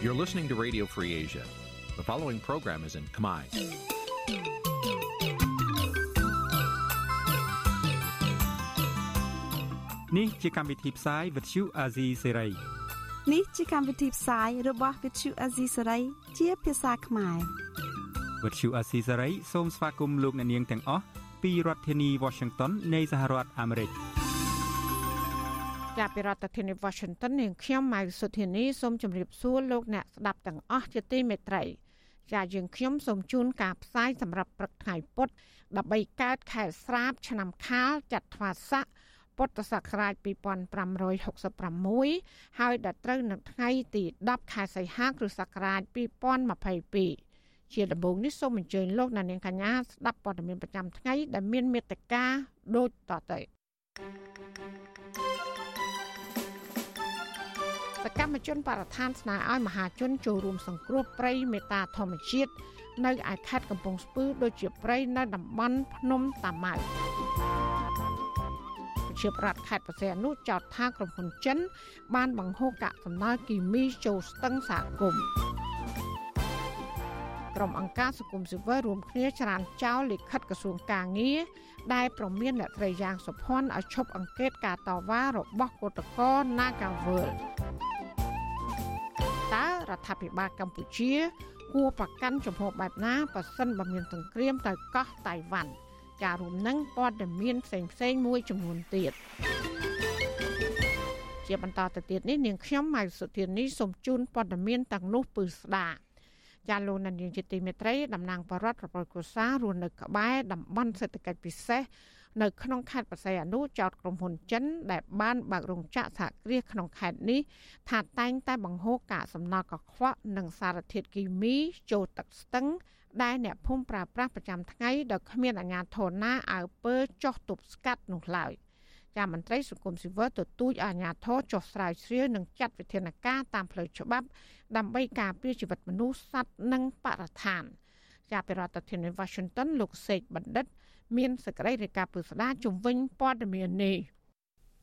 You're listening to Radio Free Asia. The following program is in Khmer. នេះជាកម្មវិធីផ្សាយ Vuthu Azizi Serai នេះជាកម្មវិធីផ្សាយរបស់ Vuthu Azizi Serai ជាភាសាខ្មែរ Vuthu Azizi Serai សូមស្វាគមន៍លោកអ្នកនាងទាំងអស់ពីរដ្ឋធានី Washington នៃសហរដ្ឋអាមេរិកចាប់ពីរដ្ឋធានី Washington នាងខ្ញុំម៉ៅសុធានីសូមជម្រាបសួរលោកអ្នកស្ដាប់ទាំងអស់ជាទីមេត្រីចាយើងខ្ញុំសូមជូនការផ្សាយសម្រាប់ព្រឹកថ្ងៃពុទ្ធ13កើតខែស្រាប ឆ្នាំខាលចត្វាស័កពុទ្ធសករាជ2566ហើយដល់ត្រូវនៅថ្ងៃទី10ខែសីហាគ្រិស្តសករាជ2022 ជាដំបូងនេះសូមអញ្ជើញលោកអ្នកនាងកញ្ញាស្ដាប់ព័ត៌មានប្រចាំថ្ងៃដែលមានមេត្តាដូចតទៅសកម្មជនបរិស្ថានស្នើឲ្យមហាជនចូលរួមសង្គ្រោះព្រៃមេតាធម្មជាតិនៅឯខេត្តកំពង់ស្ពឺដូចជាព្រៃនៅតំបន់ភ្នំតាម៉ៅជាប្រដ្ឋខេត្តបរសៃអនុចោទថាក្រុមហ៊ុនចិន បានបង្ហូរកាកសំណល់គីមីចូលស្ទឹងសាគម ក្រុមអង្គការសង្គមស៊ីវិលរួមគ្នាច្រានចោលលិខិតក្រសួងកាងារដែលប្រមានអ្នកស្រីយ៉ាងសុភ័ណ្ឌឲ្យឈប់អង្កេតការតវ៉ារបស់គឧតកោ Nagawal តើរដ្ឋាភិបាលកម្ពុជាគួរប្រកាន់ជំហរបែបណាប៉ះសិនបើមានសង្គ្រាមទៅកោះតៃវ៉ាន់ចារួមនឹងព័ត៌មានផ្សេងផ្សេងមួយចំនួនទៀតជាបន្តទៅទៀតនេះនាងខ្ញុំម៉ៅសុធានីសូមជូនព័ត៌មានទាំងនោះពឺស្ដា ចាលោកនាងជាទីមេត្រីតំណាងបរដ្ឋប្រពន្ធកុសារស់នៅក្បែរតំបន់សេដ្ឋកិច្ចពិសេសនៅក្នុងខេត្តបរសៃអនុចោតក្រុមហ៊ុនចិន ដែលបានបើករោងចក្រសហគ្រាសក្នុងខេត្តនេះថាតែងតែបង្ហូរកាកសំណល់កខ្វក់និងសារធាតុគីមីចូលទឹកស្ទឹងដែលអ្នកភូមិប្រើប្រាស់ប្រចាំថ្ងៃដោយគ្មានអាជ្ញាធរណាអើពើចោះទប់ស្កាត់នោះឡើយ ចាមន្ត្រីសង្គមស៊ីវិលទទូចអាជ្ញាធរចោះស្រាវជ្រាវនិងចាត់វិធានការតាមផ្លូវច្បាប់ ដើម្បីការពារជីវិតមនុស្សសត្វនិងបរិស្ថានជាប្រធានាធិបតី Washington លោកសេកបណ្ឌិត មានសេចក្តីរាយការណ៍ពុស្ដាជំវិញព័ត៌មាននេះ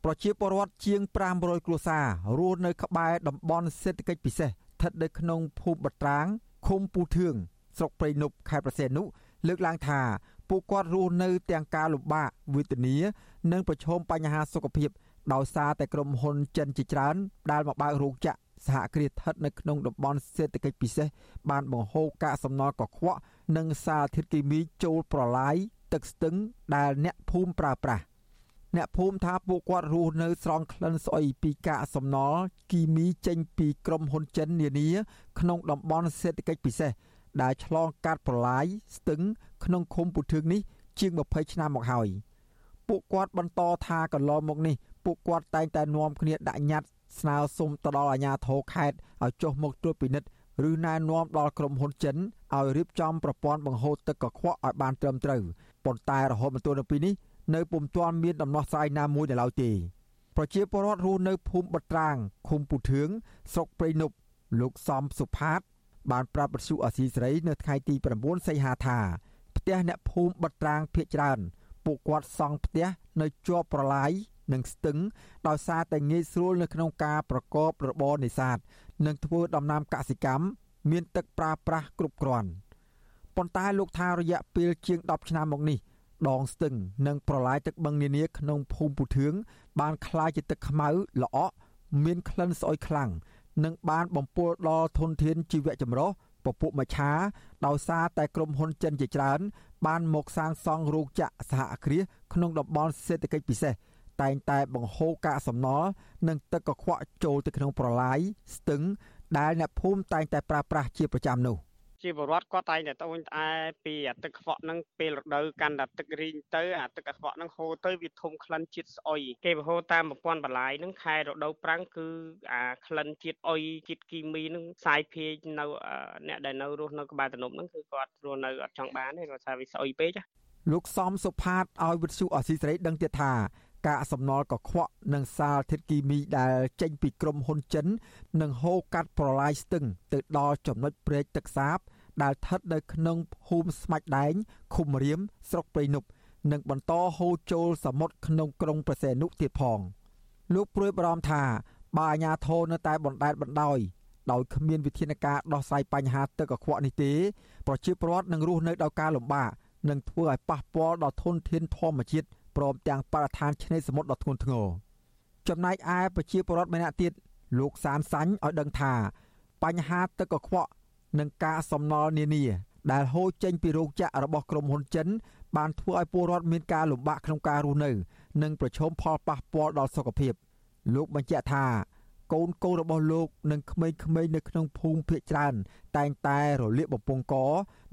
ប្រជាពលរដ្ឋជាង500គ្រួសាររស់នៅក្បែរតំបន់សេដ្ឋកិច្ចពិសេសស្ថិតនៅក្នុងភូមិបត្រាងឃុំពូធឿងស្រុកព្រៃនប់ខេត្តប្រសេនុលើកឡើងថា ពួកគាត់រស់នៅទាំងការលំបាកវេទនានិងប្រឈមបញ្ហាសុខភាពដោយសារតែក្រុមហ៊ុនចិនជាច្រើនដែលមកបើករោងចក្រសហគ្រាសស្ថិតនៅក្នុងតំបន់សេដ្ឋកិច្ចពិសេសបានបង្ហូរកាកសំណល់កខ្វក់និងសារធាតុគីមីចូលប្រឡាយទឹកស្ទឹងដែលអ្នកភូមិប្រើប្រាស់អ្នកភូមិថាពួកគាត់រស់នៅស្រង់ក្លិនស្អុយពីកាកសំណល់គីមីចេញពីក្រុមហ៊ុនចិននានាក្នុងតំបន់សេដ្ឋកិច្ចពិសេស ដែលឆ្លងកាត់ប្រឡាយស្ទឹងក្នុងឃុំពុធឿងនេះជាង20ឆ្នាំមកហើយពួកគាត់បន្តថាកន្លងមកនេះពួកគាត់តែងតែនាំគ្នាដាក់ញត្តិស្នើសុំទៅដល់អាជ្ញាធរខេត្តឲ្យចុះមកត្រួតពិនិត្យឬណែនាំដល់ក្រុមហ៊ុនចិនឲ្យរៀបចំប្រព័ន្ធបង្ហូរទឹកកខ្វក់ឲ្យបានត្រឹមត្រូវប៉ុន្តែរហូតមកទល់នៅពេលនេះនៅពុំទាន់មានដំណោះស្រាយណាមួយនៅឡើយទេប្រជាពលរដ្ឋរស់នៅភូមិបត្រាងឃុំពុធឿងស្រុកព្រៃនប់លោកសំសុផាត បានប្រាប់បទសុអសីសេរីនៅថ្ងៃទី9សីហាថាផ្ទះអ្នកភូមិបិទត្រាងភ ieck ច្រើនពួកគាត់សង់ផ្ទះនៅជាប់ប្រឡាយនិងស្ទឹងដោយសារតែងាយស្រួលនៅក្នុងការប្រកបរបរនេសាទនិងធ្វើដំណាំកសិកម្មមានទឹកប្រើប្រាស់គ្រប់គ្រាន់ប៉ុន្តែលោកថារយៈពេលជាង10ឆ្នាំមកនេះដងស្ទឹងនិងប្រឡាយទឹកបឹងនានាក្នុងភូមិពុធឿងបានคล้ายជាទឹកខ្មៅល្អក់មានក្លិនស្អុយខ្លាំង និងបានបំពុលដល់ធនធានជីវៈចម្រុះពពួកមច្ឆាដោយសារតែក្រុមហ៊ុនចិនជាច្រើន បានមកសាងសង់រោងចក្រសហគ្រាសក្នុងតំបន់សេដ្ឋកិច្ចពិសេសតែងតែបង្ហូរកាកសំណល់និងទឹកកខ្វក់ចូលទៅក្នុងប្រឡាយស្ទឹងដែលអ្នកភូមិតែងតែប្រើប្រាស់ជាប្រចាំនោះ ជាបរដ្ឋគាត់តែងតែត្អូញត្អែពីអាទឹកខ្វក់ហ្នឹងពេលរដូវកាន់តែទឹករីងទៅអាទឹកខ្វក់ហ្នឹងហូរទៅវាធំក្លិនជាតិស្អុយគេបរហូរតាមប្រព័ន្ធបន្លាយហ្នឹងខែរដូវប្រាំងគឺអាក្លិនជាតិអុយជាតិគីមីហ្នឹងផ្សាយភាយនៅអ្នកដែលនៅរស់នៅក្បែរទំនប់ហ្នឹងគឺគាត់រស់នៅអត់ចង់បានទេគាត់ថាវាស្អុយពេកលោកសំសុផាតឲ្យវិទ្យុអស៊ីសេរីដឹងទៀតថា កាកសំណល់កខ្វក់និងសារធាតុគីមីដែលចេញពីក្រុមហ៊ុនចិននឹងហូរកាត់ប្រឡាយស្ទឹងទៅដល់ចំណុចព្រែកទឹកសាប ដែលស្ថិតនៅក្នុងភូមិស្មាច់ដែងឃុំរៀមស្រុកព្រៃនប់និងបន្តហូរចូលសមុទ្រក្នុងក្រុងប្រសេនុទៀតផងលោកព្រួយបារម្ភថាបើអាជ្ញាធរនៅតែបណ្តែតបណ្ដោយដោយគ្មានវិធានការដោះស្រាយបញ្ហាទឹកកខ្វក់នេះទេប្រជាពលរដ្ឋនឹងរស់នៅដោយការលំបាកនិងធ្វើឲ្យប៉ះពាល់ដល់ធនធានធម្មជាតិ ព្រមទាំងបរិស្ថានឆ្នេរសមុទ្រដ៏ធ្ងន់ធ្ងរចំណែកឯប្រជាពលរដ្ឋម្នាក់ទៀតលោកសានសាញ់ឲ្យដឹងថា បញ្ហាទឹកកខ្វក់និងការសំណល់នានា ដែលហូរចេញពីរោងចក្ររបស់ក្រុមហ៊ុនចិន បានធ្វើឲ្យពលរដ្ឋមានការលំបាកក្នុងការរស់នៅ និងប្រឈមផលប៉ះពាល់ដល់សុខភាព លោកបញ្ជាក់ថាកូនកូនរបស់លោកនិងក្មេងៗនៅក្នុងភូមិភាគច្រើន តែងតែរលាកបំពង់ក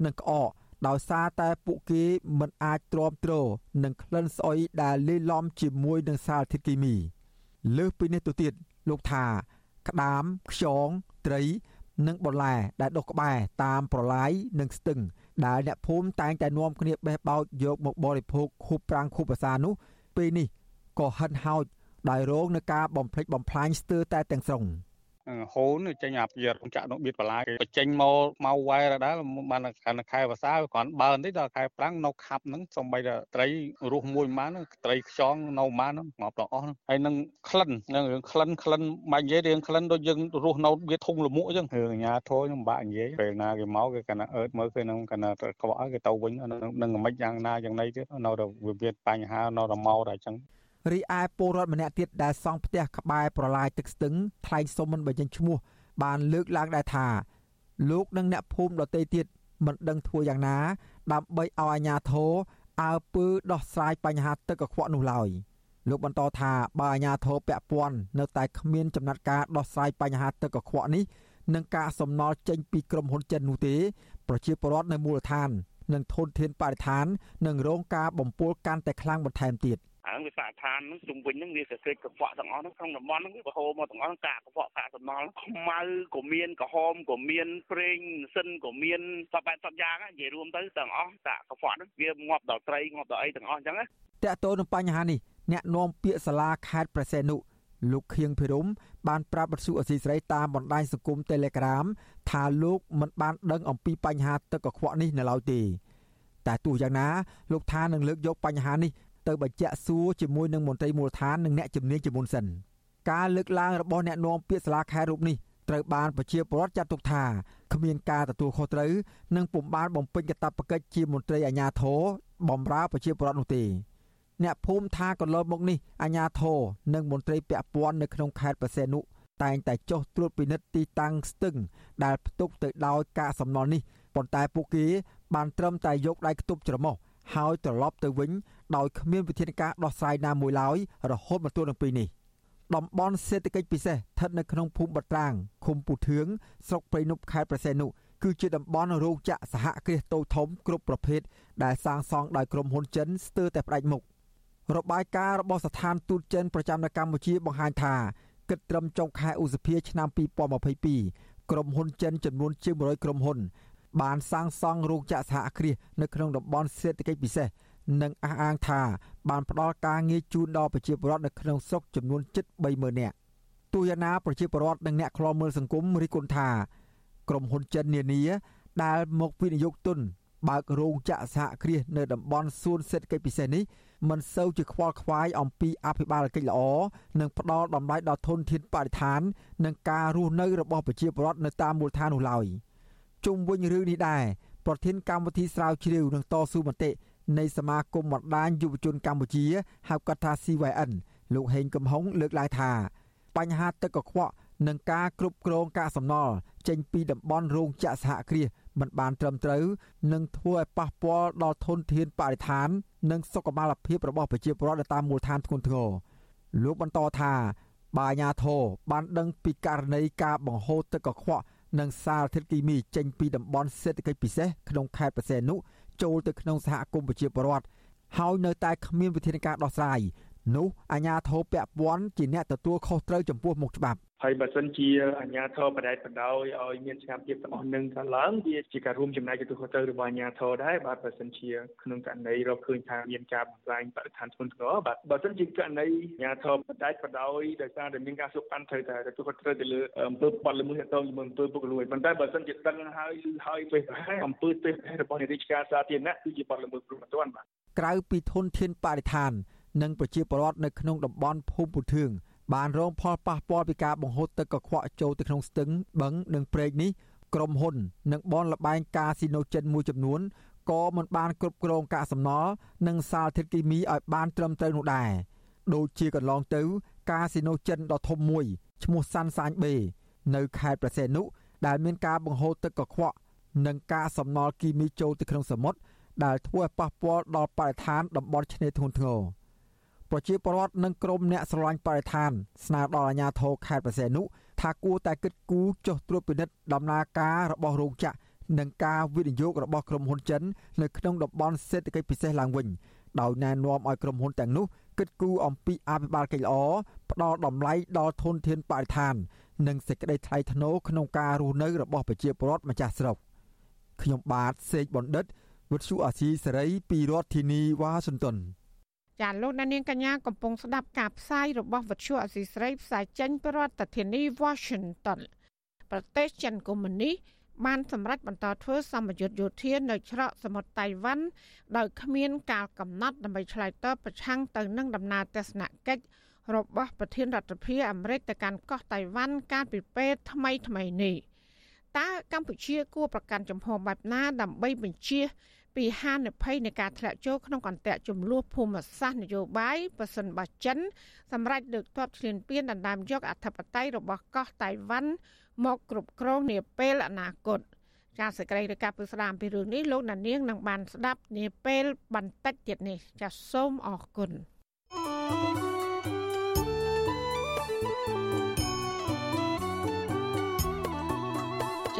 និងក្អក ដោយសារតែពួកគេមិនអាចទ្រាំទ្រនឹងក្លិនស្អុយដែលលាយឡំជាមួយនឹងសារធាតុគីមី លើសពីនេះទៅទៀតលោកថា ក្តាមខ្យងត្រី និងបន្លែដែលដុះក្បែរតាមប្រឡាយនិងស្ទឹងដែលអ្នកភូមិតែងតែនាំគ្នាបេះបោចយកមកបរិភោគខួបប្រាំងខួបភាសានោះពេលនេះក៏ហិនហោចដោយរងនឹងការបំផ្លិចបំផ្លាញស្ទើរតែទាំងស្រុង។ ហូនចេញអាប្រយ័ត្នចាក់នោះបៀតបន្លាគេបញ្ចេញមកមកវ៉ែរដែរបានខែភាសាគ្រាន់បើបន្តិចដល់ខែប្រាំងនៅខាប់ហ្នឹងសំបីតែត្រីរស់មួយម៉ានត្រីខ្យងនៅម៉ានងាប់ទាំងអស់ហ្នឹងហើយនឹងក្លិននឹងរឿងក្លិនក្លិនមិននិយាយរឿងក្លិនដូចយើងរស់នៅវាធុងលមួកអញ្ចឹងរឿងអាញាធោខ្ញុំពិបាកនិយាយពេលណាគេមកគេកណ្ដាអឺតមើលគេនឹងកណ្ដាក្បក់គេទៅវិញនឹងមិនយ៉ាងណាយ៉ាងណីទៀតនៅតែវាមានបញ្ហានៅតែមកតែអញ្ចឹង រីឯពលរដ្ឋម្នាក់ទៀតដែលសង់ផ្ទះក្បែរប្រឡាយទឹកស្ទឹងថ្លែងសុំមិនបញ្ចេញឈ្មោះបានលើកឡើងដែរថាលោកនិងអ្នកភូមិដទៃទៀតមិនដឹងធ្វើយ៉ាងណា ដើម្បីឲ្យអាជ្ញាធរអើពើដោះស្រាយបញ្ហាទឹកកខ្វក់នោះឡើយលោកបន្តថាបើអាជ្ញាធរពាក់ព័ន្ធនៅតែគ្មានចំណាត់ការដោះស្រាយបញ្ហាទឹកកខ្វក់នេះនឹងការសំណល់ចេញពីក្រុមហ៊ុនចិននោះទេ ប្រជាពលរដ្ឋនៅមូលដ្ឋាននិងធនធានបរិស្ថាននឹងរងការបំពុលកាន់តែខ្លាំងបន្ថែមទៀត។ ហើយវាសាឋានហ្នឹងជុំវិញហ្នឹងវាសក្តិកខ្វក់ទាំងអស់ហ្នឹងក្នុងតំបន់ហ្នឹងវាបហូរមកទាំងអស់កាកខ្វក់កាកសំណល់ខ្មៅក៏មានក្រហមក៏មានប្រេងសិនក៏មានសពបែបសពយ៉ាងនិយាយរួមទៅទាំងអស់កាកខ្វក់ហ្នឹងវាងាប់ដល់ត្រីងាប់ដល់អីទាំងអស់អញ្ចឹងណាតើតើនឹងបញ្ហានេះអ្នកនាំពាក្យសាលាខេត្តប្រសេនុលោកខៀងភិរមបានប្រាប់បទសុអសីស្រីតាមបណ្ដាញសង្គម Telegram ថាលោកមិនបានដឹងអំពីបញ្ហាទឹកកខ្វក់នេះនៅឡើយទេតែទោះយ៉ាងណាលោកថានឹងលើកយកបញ្ហានេះ ទៅបញ្ជាក់សួរជាមួយនឹងមន្ត្រីមូលដ្ឋាននិងអ្នកជំនាញជាមុនសិនការលើកឡើងរបស់អ្នកនាំពាក្យសាលាខេត្តរូបនេះត្រូវបានប្រជាពលរដ្ឋចាត់ទុកថាគ្មានការទទួលខុសត្រូវនិងពុំបានបំពេញកាតព្វកិច្ចជាមន្ត្រីអាជ្ញាធរបម្រើប្រជាពលរដ្ឋនោះទេអ្នកភូមិថាកន្លងមកនេះអាជ្ញាធរនិងមន្ត្រីពាក់ព័ន្ធនៅក្នុងខេត្តបរសេនុតែងតែចុះត្រួតពិនិត្យទីតាំងស្ទឹងដែលផ្ទុកទៅដោយកាកសំណល់នេះប៉ុន្តែពួកគេបានត្រឹមតែយកដៃខ្ទប់ច្រមុះហើយត្រឡប់ទៅវិញ ដោយគ្មានវិធានការដោះស្រាយណាមួយឡើយរហូតមកទល់នឹងពេលនេះតំបន់សេដ្ឋកិច្ចពិសេសស្ថិតនៅក្នុងភូមិបត្រាងឃុំពូធឿងស្រុកព្រៃនប់ខេត្តប្រសេនុគឺជាតំបន់រោងចក្រសហគ្រាសតូចធំគ្រប់ប្រភេទដែលសាងសង់ដោយក្រុមហ៊ុនចិនស្ទើរតែផ្ដាច់មុខរបាយការណ៍របស់ស្ថានទូតចិនប្រចាំនៅកម្ពុជាបង្ហាញថាគិតត្រឹមចុងខែឧសភាឆ្នាំ2022ក្រុមហ៊ុនចិនចំនួនជាង100ក្រុមហ៊ុនបានសាងសង់រោងចក្រសហគ្រាសនៅក្នុងតំបន់សេដ្ឋកិច្ចពិសេស និងអះអាងថាបានផ្ដល់ការងារជូនដល់ប្រជាពលរដ្ឋនៅក្នុងស្រុកចំនួនជិត30000នាក់ទូយ៉ាងណាប្រជាពលរដ្ឋនិងអ្នកខ្លាំមើលសង្គមរិះគន់ថាក្រុមហ៊ុនចិននានាដែលមកវិនិយោគទុនបើករោងចក្រសហគ្រាសនៅតំបន់សួនសេដ្ឋកិច្ចពិសេសនេះមិនសូវជាខ្វល់ខ្វាយអំពីអភិបាលកិច្ចល្អនិងផ្ដល់តម្លៃដល់ធនធានបរិស្ថាន និងការរស់នៅរបស់ប្រជាពលរដ្ឋនៅតាមមូលដ្ឋាននោះឡើយជុំវិញរឿងនេះដែរប្រធានកម្មវិធីស្រាវជ្រាវនិងតស៊ូមតិ នៃសមាគមបណ្ដាញយុវជនកម្ពុជាហៅកាត់ថា CYN លោកហេងកំហុងលើកឡើងថា បញ្ហាទឹកកខ្វក់និងការគ្រប់គ្រងកាកសំណល់ចេញពីតំបន់រោងចក្រសហគ្រាសមិនបានត្រឹមត្រូវនឹងធ្វើឲ្យប៉ះពាល់ដល់ធនធានបរិស្ថាន និងសុខុមាលភាពរបស់ប្រជាពលរដ្ឋនៅតាមមូលដ្ឋានធ្ងន់ធ្ងរលោកបន្តថាបាអាញាធរបានដឹងពីករណីការបង្ហូរទឹកកខ្វក់និងសារធាតុគីមីចេញពីតំបន់សេដ្ឋកិច្ចពិសេសក្នុងខេត្តបរសេនុ ចូលទៅក្នុងសហគមន៍ប្រជាពលរដ្ឋហើយនៅតែគ្មានវិធានការដោះស្រាយនោះអាជ្ញាធរពាក់ព័ន្ធជាអ្នកទទួលខុសត្រូវចំពោះមុខច្បាប់ ហើយបើសិនជាអាជ្ញាធរបដិបដោយឲ្យមានស្ងាត់ភាពទាំងអស់នឹងកើតឡើងវាជាការរួមចំណែកទៅខុសត្រូវរបស់អាជ្ញាធរដែរបាទបើសិនជាក្នុងករណីរកឃើញថាមានការបំផ្លាញបរិស្ថានធ្ងន់ធ្ងរបាទបើសិនជាករណីអាជ្ញាធរបដិបដោយដោយសារតែមានការសុខប៉ាន់ត្រូវតែទទួលខុសត្រូវទៅលើអំពើបទល្មើសទាក់ទងជាមួយអំពើពុករលួយប៉ុន្តែបើសិនជាដឹងហើយឬហើយពេលប្រហែលអំពើទេរបស់រាជការសាធារណៈគឺជាបទល្មើសព្រំប្រទានបាទក្រៅពីធនធានបរិស្ថាននិងប្រជាពលរដ្ឋនៅក្នុងតំបន់ភូមិពុធឿង បានរងផលប៉ះពាល់ពីការបង្ហូរទឹកកខ្វក់ចូលទៅក្នុងស្ទឹង បឹងនិងព្រែកនេះក្រុមហ៊ុន និងបនលបែងកាស៊ីណូចិនមួយចំនួនក៏មិនបានគ្រប់គ្រងកាកសំណល់និងសារធាតុគីមីឲ្យបានត្រឹមត្រូវនោះដែរដូចជាកន្លងទៅ កាស៊ីណូចិនដ៏ធំមួយឈ្មោះសាន់សាញបេនៅខេត្តប្រសេនុដែលមានការបង្ហូរទឹកកខ្វក់និងការសំណល់គីមីចូលទៅក្នុងសមុទ្រដែលធ្វើឲ្យប៉ះពាល់ដល់បរិស្ថានតំបន់ឆ្នេរធ្ងន់ធ្ងរ ប្រជាពលរដ្ឋនិងក្រុមអ្នកស្រឡាញ់បរិស្ថានស្នើដល់អាជ្ញាធរខេត្តប្រសេនុថាគួរតែគិតគូរចុះត្រួតពិនិត្យដំណើរការរបស់រោងចក្រនិងការវិនិយោគរបស់ក្រុមហ៊ុនចិននៅក្នុងតំបន់សេដ្ឋកិច្ចពិសេសឡើងវិញដោយណែនាំឲ្យក្រុមហ៊ុនទាំងនោះគិតគូរអំពីអភិបាលកិច្ចល្អផ្ដល់តម្លៃដល់ធនធានបរិស្ថាន និងសេចក្តីថ្លៃថ្នូរក្នុងការរស់នៅរបស់ប្រជាពលរដ្ឋម្ចាស់ស្រុកខ្ញុំបាទសេកបណ្ឌិតវុទ្ធុអាស៊ីសេរីពីរដ្ឋធានីវ៉ាស៊ីនតោន ចាលោកនាងកញ្ញាកំពុងស្ដាប់ការផ្សាយរបស់វិទ្យុអាស៊ីសេរីផ្សាយចេញពីរដ្ឋធានី Washington ប្រទេសចិនកុម្មុយនីសបានសម្រេចបន្តធ្វើសម្ពយុទ្ធយោធានៅច្រកសមុទ្រតៃវ៉ាន់ដោយគ្មានការកំណត់ដើម្បីឆ្លើយតបប្រឆាំងទៅនឹងដំណើរទស្សនកិច្ចរបស់ប្រធានរដ្ឋាភិបាលអាមេរិកទៅកាន់កោះតៃវ៉ាន់កាលពីពេលថ្មីថ្មីនេះតើកម្ពុជាគួរប្រកាន់ចំហបែបណាដើម្បីបញ្ជា ពីហានិភ័យនៃការធ្លាក់ចូលក្នុងអន្តរជំនួបភូមិសាស្ត្រនយោបាយប៉ះសិនបាចិនសម្រាប់លើកទ័ពឈ្លានពានដណ្ដើមយកអធិបតេយ្យរបស់កោះតៃវ៉ាន់មកគ្រប់គ្រងនាពេលអនាគតចាសសេចក្តីរាយការណ៍ពីស្ដាមពីរឿងនេះលោកណានៀងនឹងបានស្ដាប់នាពេលបន្តិចទៀតនេះចាសសូមអរគុណ thank you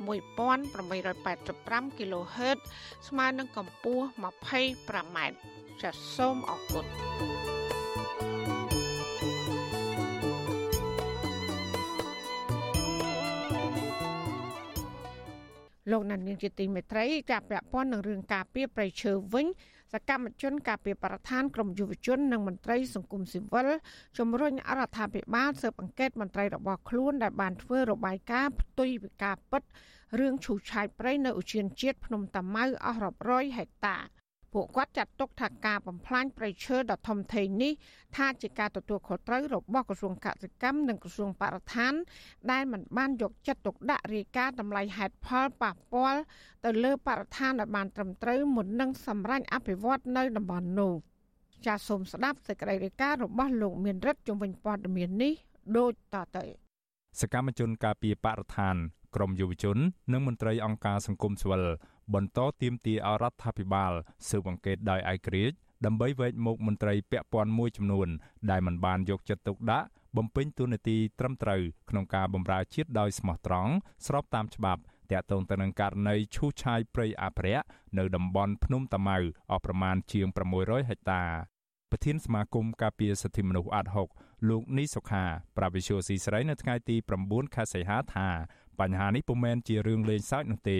1885 kHz ស្មើនឹងកម្ពស់ 25m ចាសសូមអរគុណលោកណានៀងជាទីមេត្រីចាប់ពាក់ព័ន្ធនឹងរឿងការពៀប្រៃឈើវិញស កម្មជនការពីបរិស្ថានក្រមយុវជននិងមន្ត្រីសង្គមស៊ីវិលជំរុញអរដ្ឋាភិបាលស៊ើបអង្កេតមន្ត្រីរបស់ខ្លួនដែលបានធ្វើរបាយការណ៍ផ្ទុយពីការពិតរឿងឈូសឆាយព្រៃនៅឧទ្យានជាតិភ្នំតាម៉ៅអស់រាប់រយហិកតា ពួកគាត់ចាត់ទុកថាការបំផ្លាញព្រៃឈើដ៏ធំធេងនេះថាជាការទទួលខុសត្រូវរបស់ក្រសួងកសិកម្មនិងក្រសួងបរិស្ថាន ដែលមិនបានយកចិត្តទុកដាក់រាយការណ៍តម្លៃហេតុផលប៉ះពាល់ទៅលើបរិស្ថានឲ្យបានត្រឹមត្រូវមុននឹងសម្រេចអភិវឌ្ឍនៅតំបន់នោះចាសសូមស្ដាប់សេចក្តីរាយការណ៍របស់លោកមានរិទ្ធជំនាញព័ត៌មាននេះដូចតទៅសកម្មជនការពីបរិស្ថានក្រមយុវជន និងមន្ត្រីអង្គការសង្គមស៊ីវិល បន្តទៀមទាអរដ្ឋាភិបាលស៊ើបអង្កេតដោយឯករាជ្យដើម្បីវែកមុខមន្ត្រីពាក់ព័ន្ធមួយចំនួន ដែលមិនបានយកចិត្តទុកដាក់បំពេញតួនាទីត្រឹមត្រូវក្នុងការបម្រើជាតិដោយស្មោះត្រង់ស្របតាមច្បាប់តាក់ទងទៅនឹងករណីឈូសឆាយព្រៃអភិរក្សនៅតំបន់ភ្នំតាម៉ៅអស់ប្រមាណជាង600ហិកតាប្រធានសមាគមការពារសិទ្ធិមនុស្សអាត់ហុកលោកនីសុខា ប្រាវិសុយស៊ីស្រីនៅថ្ងៃទី9ខែសីហាថា បញ្ហានេះពុំមែនជារឿងលេងសើចនោះទេ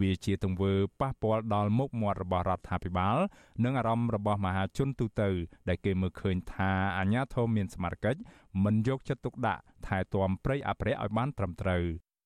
វាជាទង្វើប៉ះពាល់ដល់មុខមាត់របស់រដ្ឋាភិបាល និងអារម្មណ៍របស់មហាជនទូទៅ ដែលគេមើលឃើញថាអាញាធមមានសមត្ថកិច្ចមិនយកចិត្តទុកដាក់ថែទាំព្រៃអភិរក្សឲ្យបានត្រឹមត្រូវ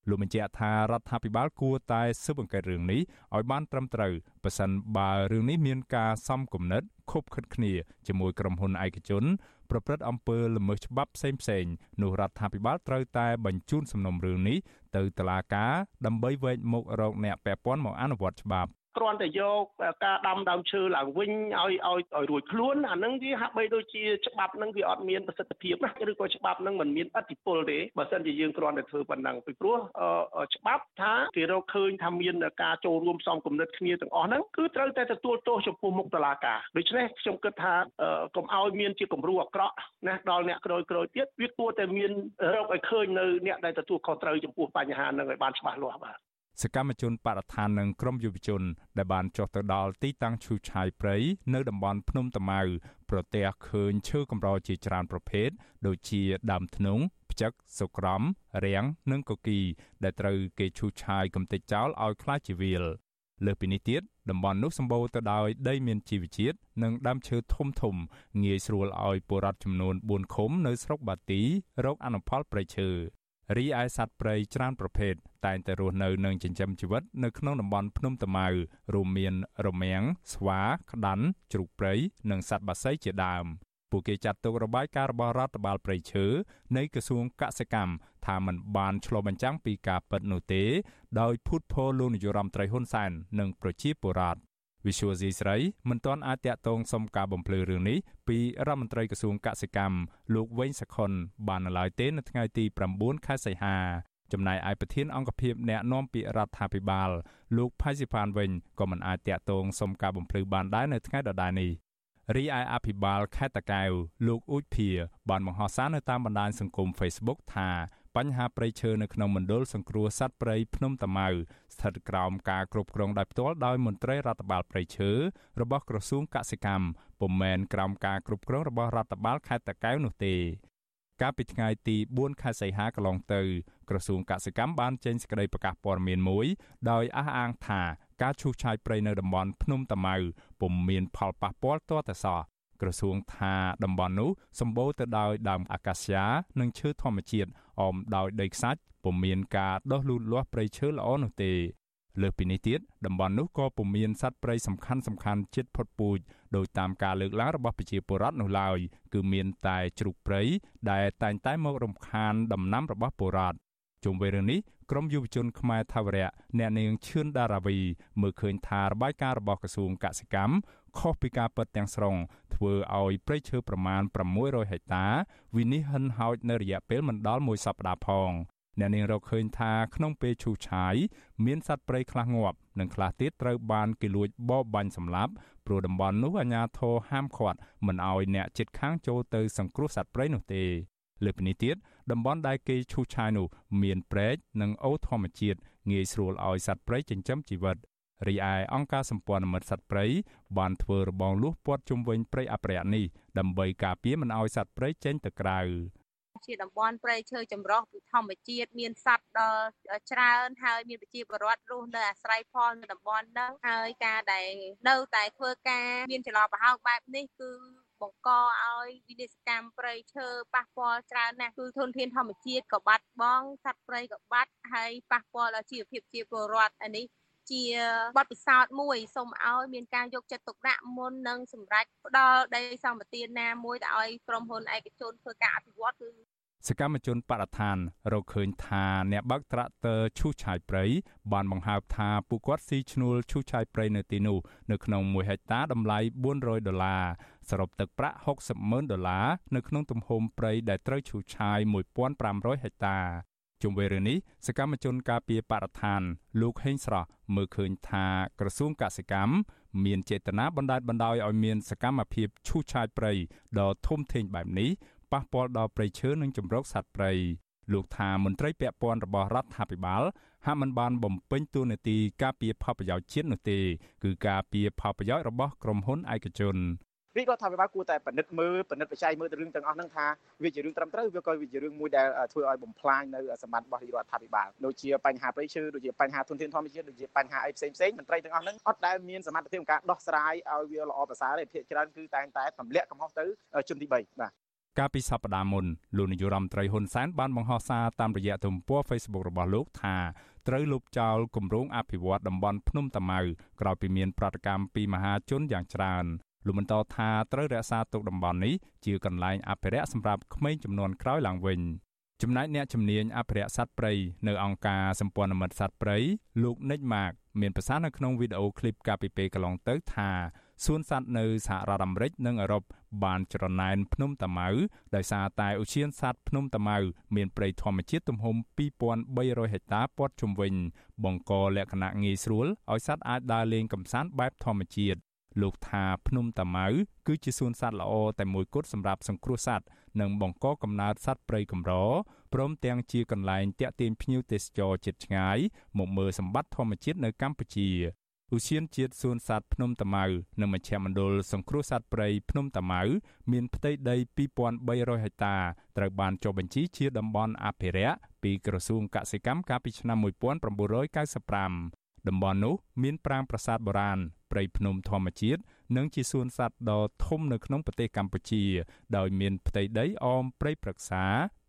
លោកបញ្ជាក់ថារដ្ឋាភិបាលគួរតែស៊ើបអង្កេតរឿងនេះឲ្យបានត្រឹមត្រូវបើសិនបើរឿងនេះមានការសំគំនិតខុបខិតគ្នាជាមួយក្រុមហ៊ុនឯកជន ប្រព្រឹត្តអំពើល្មើសច្បាប់ផ្សេងផ្សេងនោះរដ្ឋាភិបាលត្រូវតែបញ្ជូនសំណុំរឿងនេះ ទៅតុលាការ ដើម្បីវែកមុខរកអ្នកពាក់ព័ន្ធមកអនុវត្តច្បាប់ គ្រាន់តែយកការដាំដើមឈើឡើងវិញឲ្យឲ្យឲ្យរួចខ្លួនអានឹងវាហាក់បីដូចជាច្បាប់នឹងវាអត់មានប្រសិទ្ធភាពណាឬក៏ច្បាប់នឹងមិនមានអធិបុលទេបើសិនជាយើងគ្រាន់តែធ្វើប៉ុណ្ណឹងពីព្រោះច្បាប់ថាគេរកឃើញថាមានការចូលរួមផ្សំគំនិតគ្នាទាំងអស់ហ្នឹងគឺត្រូវតែទទួលទោសចំពោះមុខតុលាការដូច្នេះខ្ញុំគិតថាកុំឲ្យមានជាគំរូអាក្រក់ណាដល់អ្នកក្រោយក្រោយទៀតវាគួរតែមានរកឲ្យឃើញនៅអ្នកដែលទទួលខុសត្រូវចំពោះបញ្ហាហ្នឹងឲ្យបានច្បាស់លាស់បាទ សកម្មជនបរិស្ថាននិងក្រុមយុវជន ដែលបានចុះទៅដល់ទីតាំងឈូឆាយព្រៃនៅតំបន់ភ្នំតាម៉ៅប្រទះឃើញឈើកម្រជាច្រើនប្រភេទដូចជាដើមធ្នង់ផ្ចឹកសូក្រំរាំងនិងកុកី ដែលត្រូវគេឈូឆាយកំទេចចោលឲ្យខ្លាចជាវាលលើពីនេះទៀតតំបន់នោះសម្បូរទៅដោយដីមានជីវជាតិនិងដើមឈើធំធំ ងាយស្រួលឲ្យពលរដ្ឋចំនួន4ឃុំនៅស្រុកបាទីរកអនុផលប្រៃឈើ រីឯសត្វព្រៃច្រើនប្រភេទតែងតែរស់នៅនិងចិញ្ចឹមជីវិតនៅក្នុងតំបន់ភ្នំតាម៉ៅរួមមានរមាំងស្វា ក្តាន់ជ្រូកព្រៃនិងសត្វបក្សីជាដើមពួកគេចាត់ទុករបាយការណ៍របស់រដ្ឋបាលព្រៃឈើនៃក្រសួងកសិកម្មថាมันបានឆ្លុះបញ្ចាំងពីការពិតនោះទេ ដោយភូតផលលោកនាយរដ្ឋមន្ត្រីហ៊ុនសែននិងប្រជាពលរដ្ឋ វិសុវស៊ីស្រីមិនទាន់អាចតាក់ទងសុំការបំភ្លឺរឿងនេះពីរដ្ឋមន្ត្រីក្រសួងកសិកម្មលោកវែងសខុនបាននៅឡើយទេនៅថ្ងៃទី9ខែសីហាចំណែកឯប្រធានអង្គភិបអ្នកណែនាំពាក្យរដ្ឋាភិបាលលោកផៃស៊ីផានវិញក៏មិនអាចតាក់ទងសុំការបំភ្លឺបានដែរនៅថ្ងៃដដែលនេះរីឯអភិបាលខេត្តតាកែវលោកអ៊ូចភាបានបង្ហោះសារនៅតាមបណ្ដាញសង្គម Facebook ថា បញ្ហាព្រៃឈើនៅក្នុងមណ្ឌលសង្គ្រោះសត្វព្រៃភ្នំតាម៉ៅស្ថិតក្រោមការគ្រប់គ្រងដោយផ្ទាល់ដោយមន្ត្រីរដ្ឋបាលព្រៃឈើរបស់ក្រសួងកសិកម្មពុំមែនក្រោមការគ្រប់គ្រងរបស់រដ្ឋបាលខេត្តតាកែវនោះទេកាលពីថ្ងៃទី4ខែសីហាកន្លងទៅក្រសួងកសិកម្មបានចេញសេចក្តីប្រកាសព័ត៌មានមួយដោយអះអាងថាការឈូសឆាយព្រៃនៅតំបន់ភ្នំតាម៉ៅពុំមានផលប៉ះពាល់ទាល់តែសោះ ក្រសួងថាតំបន់នោះសម្បូរទៅដោយដើមអាកាសយ៉ានិងឈើធម្មជាតិអមដោយដីខ្សាច់ពុំមានការដុះលូតលាស់ព្រៃឈើល្អនោះទេលើសពីនេះទៀតតំបន់នោះក៏ពុំមានសត្វព្រៃសំខាន់សំខាន់ជិតផុតពូជដោយតាមការលើកឡើងរបស់ប្រជាពលរដ្ឋនោះឡើយគឺមានតែជ្រូកព្រៃដែលតែងតែមករំខានដំណាំរបស់ពលរដ្ឋជុំវិញរឿងនេះក្រមយុវជនខ្មែរថាវរៈអ្នកនាងឈឿនដារាវីមើលឃើញថារបាយការណ៍របស់ក្រសួងកសិកម្ម ខុសពីការពិតទាំងស្រុងធ្វើឲ្យព្រៃឈើប្រមាណ600ហិកតាវិនិច្ឆ័យហិនហោចនៅរយៈពេលមិនដល់មួយសប្តាហ៍ផងអ្នកនាងរកឃើញថាក្នុងពេលឈូសឆាយមានសត្វព្រៃខ្លះងាប់និងខ្លះទៀតត្រូវបានគេលួចបរបាញ់សម្លាប់ព្រោះតំបន់នោះអាជ្ញាធរហាមឃាត់មិនឲ្យអ្នកជិតខាងចូលទៅសង្គ្រោះសត្វព្រៃនោះទេលើពីនេះទៀតតំបន់ដែលគេឈូសឆាយនោះមានព្រែកនិងអូរធម្មជាតិងាយស្រួលឲ្យសត្វព្រៃចិញ្ចឹមជីវិត រីឯអង្គការសម្ព័ន្ធមិត្តសត្វព្រៃបានធ្វើរបងលួសព័ទ្ធជុំវិញព្រៃអភិរក្សនេះដើម្បីការពារមិនឲ្យសត្វព្រៃចេញទៅក្រៅជាតំបន់ព្រៃឈើចម្រុះពីធម្មជាតិមានសត្វដល់ច្រើនហើយមានប្រជាពលរដ្ឋរស់នៅអាស្រ័យផលនៅតំបន់ហ្នឹងហើយការដែលនៅតែធ្វើការមានចន្លោះប្រហោងបែបនេះគឺបង្កឲ្យវិនិស្សកម្មព្រៃឈើប៉ះពាល់ច្រើនណាស់គឺធនធានធម្មជាតិក៏បាត់បង់សត្វព្រៃក៏បាត់ហើយប៉ះពាល់ដល់ជីវភាពជាពលរដ្ឋអានេះ ជាបទពិសោធន៍មួយសូមឲ្យមានការយកចិត្តទុកដាក់មុននឹងសម្រេចផ្ដល់ដីសម្បត្តិណាមួយទៅឲ្យក្រុមហ៊ុនឯកជនធ្វើការអភិវឌ្ឍគឺសកម្មជនបរិស្ថានរកឃើញថាអ្នកបើកត្រាក់ទ័រឈូសឆាយព្រៃបានបង្ហើបថាពួកគាត់ស៊ីឈ្នួលឈូសឆាយព្រៃនៅទីនោះនៅក្នុង1ហិកតាតម្លៃ400ដុល្លារសរុបទឹកប្រាក់60ម៉ឺនដុល្លារនៅក្នុងទំហំព្រៃដែលត្រូវឈូសឆាយ1500ហិកតា ជុំវិញរឿងនេះសកម្មជនការពារបរិស្ថាន លោកហេងស្រស់មើលឃើញថាក្រសួងកសិកម្មមានចេតនាបណ្ដាលបណ្ដោយឲ្យមានសកម្មភាពឈូសឆាយព្រៃដ៏ធំធេងបែបនេះប៉ះពាល់ដល់ព្រៃឈើនិងជំរកសត្វព្រៃលោកថាមន្ត្រីពាក់ព័ន្ធរបស់រដ្ឋាភិបាលហាក់មិនបានបំពេញតួនាទីការពារផលប្រយោជន៍ជាតិនោះទេ គឺការពារផលប្រយោជន៍របស់ក្រុមហ៊ុនឯកជន រាជរដ្ឋាភិបាលគួរតែពិនិត្យមើលពិនិត្យបច្ច័យមើលទៅរឿងទាំងអស់ហ្នឹងថាវាជារឿងត្រឹមត្រូវវាក៏វាជារឿងមួយដែលធ្វើឲ្យបំផ្លាញនៅសម្បត្តិរបស់រាជរដ្ឋាភិបាលដូចជាបញ្ហាព្រៃឈើដូចជាបញ្ហាធនធានធម្មជាតិដូចជាបញ្ហាអីផ្សេងផ្សេងមន្ត្រីទាំងអស់ហ្នឹងអត់ដែលមានសមត្ថភាពក្នុងការដោះស្រាយឲ្យវាល្អប្រសើរទេភាគច្រើនគឺតែងតែទម្លាក់កំហុសទៅជនទី3បាទកាលពីសប្តាហ៍មុនលោកនាយរដ្ឋមន្ត្រីហ៊ុនសែនបានបង្ហោះសារតាមរយៈទំព័រ Facebook របស់លោកថាត្រូវលុបចោលគម្រោងអភិវឌ្ឍតំបន់ភ្នំតាម៉ៅក្រោយពីមានប្រតិកម្មពីមហាជនយ៉ាងច្រើន លោកបន្តថាត្រូវរក្សាទុកតំបន់នេះជាកន្លែងអភិរក្សសម្រាប់ក្មេងចំនួនក្រោយឡើងវិញចំណែកអ្នកជំនាញអភិរក្សសត្វព្រៃនៅអង្គការសម្ព័ន្ធមិត្តសត្វព្រៃលោកនិចម៉ាកមានប្រសាសន៍នៅក្នុងវីដេអូឃ្លីបកាលពីពេលកន្លងទៅថាសួនសត្វនៅសហរដ្ឋអាមេរិកនិងអឺរ៉ុបបានច្រណែនភ្នំតាម៉ៅដោយសារតែឧទ្យានសត្វភ្នំតាម៉ៅមានព្រៃធម្មជាតិទំហំ2300ហិកតាព័ទ្ធជុំវិញបង្កលក្ខណៈងាយស្រួលឲ្យសត្វអាចដើរលេងកម្សាន្តបែបធម្មជាតិ លោកថាភ្នំតាម៉ៅគឺជាសួនសត្វល្អតែមួយគត់សម្រាប់សង្គ្រោះសត្វនិងបង្កកំណើតសត្វព្រៃកម្រព្រមទាំងជាកន្លែងទាក់ទាញភ្ញៀវទេសចរជាតិឆ្ងាយមកមើលសម្បត្តិធម្មជាតិនៅកម្ពុជាឧស្សាហជាតិសួនសត្វភ្នំតាម៉ៅនិងមជ្ឈមណ្ឌលសង្គ្រោះសត្វព្រៃភ្នំតាម៉ៅមានផ្ទៃដី2300ហិកតាត្រូវបានចុះបញ្ជីជាតំបន់អភិរក្សពីក្រសួងកសិកម្មកាលពីឆ្នាំ1995 តំបន់នោះមានប្រាង្គប្រាសាទបុរាណព្រៃភ្នំធម្មជាតិនិងជាសួនសត្វដ៏ធំនៅក្នុងប្រទេសកម្ពុជា ដោយមានផ្ទៃដីអមព្រៃព្រឹក្សា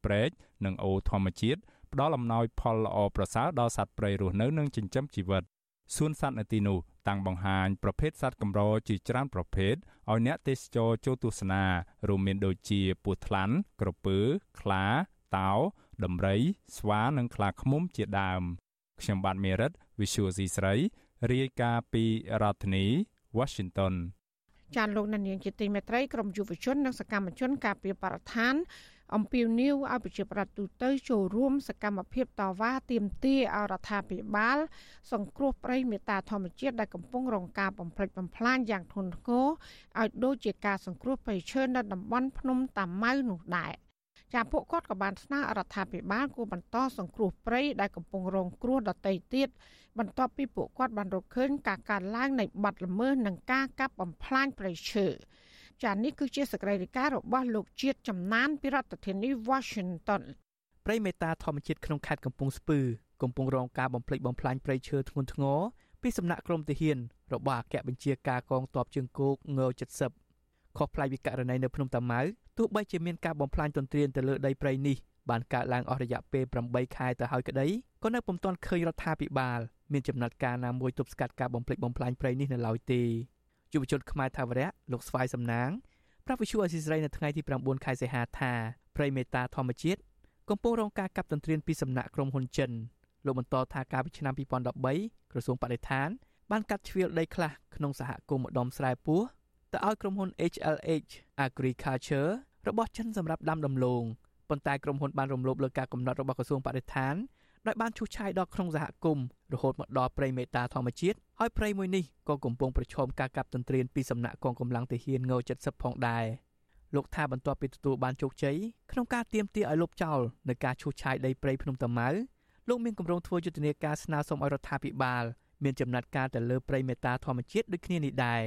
ព្រែកនិងអូរធម្មជាតិផ្ដល់អំណោយផលល្អប្រសើរដល់សត្វព្រៃរស់នៅនិងចិញ្ចឹមជីវិតសួនសត្វនៅទីនោះតាំងបង្ហាញប្រភេទសត្វកម្រជាច្រើនប្រភេទឲ្យអ្នកទេសចរចូលទស្សនារួមមានដូចជាពស់ថ្លាន់ក្រពើខ្លាតោដំរី ស្វានិងខ្លាឃ្មុំជាដើមខ្ញុំបាទមេរិត Visual C ស្រីរាយការណ៍ពីរដ្ឋធានី Washington ចាលោកនាងជាទីមេត្រីក្រមយុវជននិងសកម្មជនការពារបរិស្ថានអំពាវនាវឲ្យប្រជាប្រដ្ឋទូទៅចូលរួមសកម្មភាពតវ៉ាទាមទារឲ្យរដ្ឋាភិបាល សង្គ្រោះព្រៃមេតាធម្មជាតិដែលកំពុងរងការបំផ្លិចបំផ្លាញយ៉ាងធ្ងន់ធ្ងរឲ្យដូចជាការសង្គ្រោះព្រៃឈើនៅតំបន់ភ្នំតាម៉ៅនោះដែរ ចាពួកគាត់ក៏បានស្នើរដ្ឋាភិបាលគួរបន្តសង្គ្រោះព្រៃដែលកំពុងរងគ្រោះដទៃទៀតបន្ទាប់ពីពួកគាត់បានរកឃើញការកើនឡើងនៃបាត់ល្មើសនិងការកាប់បំផ្លាញព្រៃឈើចានេះគឺជាសកម្មភាពរបស់លោកជាតិចំណានពីរដ្ឋធានី Washington ព្រៃមេតាធម្មជាតិក្នុងខេត្តកំពង់ស្ពឺកំពុងរងការបំផ្លិចបំផ្លាញព្រៃឈើធ្ងន់ធ្ងរពីសំណាក់ក្រមទាហានរបស់អគ្គបញ្ជាការកងទ័ពជើងគោកង70ខុសប្លែកពីករណីនៅភ្នំតាម៉ៅ ទោះបីជាមានការបំផ្លាញទន្ទ្រានទៅលើដីព្រៃនេះបានកើតឡើងអស់រយៈពេល8ខែទៅហើយក្តីក៏នៅពុំទាន់ឃើញរដ្ឋាភិបាលមានចំណាត់ការណាមួយទប់ស្កាត់ការបំផ្លិចបំផ្លាញព្រៃនេះនៅឡើយទេយុវជនខ្មែរថាវរៈលោកស្វាយសំណាងប្រាប់វិទ្យុអស៊ីសេរីនៅថ្ងៃទី9ខែសីហាថាព្រៃមេតាធម្មជាតិកំពុងរងការកាប់ទន្ទ្រានពីសំណាក់ក្រុមហ៊ុនចិនលោកបន្តថាកាលពីឆ្នាំ2013ក្រសួងបរិស្ថានបានកាត់ជ្រៀលដីខ្លះក្នុងសហគមន៍ម្ដុំស្រែពោះ ទៅឲ្យក្រុមហ៊ុន HLH Agriculture របស់ចិនសម្រាប់ដាំដំឡូងប៉ុន្តែក្រុមហ៊ុនបានរំលោភលើការកំណត់របស់ក្រសួងបរិស្ថានដោយបានឈូសឆាយដល់ក្នុងសហគមន៍រហូតមកដល់ព្រៃមេតាធម្មជាតិហើយព្រៃមួយនេះក៏កំពុងប្រឈមការកាប់ទន្ទ្រានពីសំណាក់កងកម្លាំងទាហានង70ផងដែរលោកថាបន្ទាប់ពីទទួលបានជោគជ័យក្នុងការទៀមទាឲ្យលុបចោលនៅការឈូសឆាយដីព្រៃភ្នំតាម៉ៅលោកមានគម្រោងធ្វើយុទ្ធនាការស្នើសុំឲ្យរដ្ឋាភិបាលមានចំណាត់ការទៅលើព្រៃមេតាធម្មជាតិដូចគ្នានេះដែរ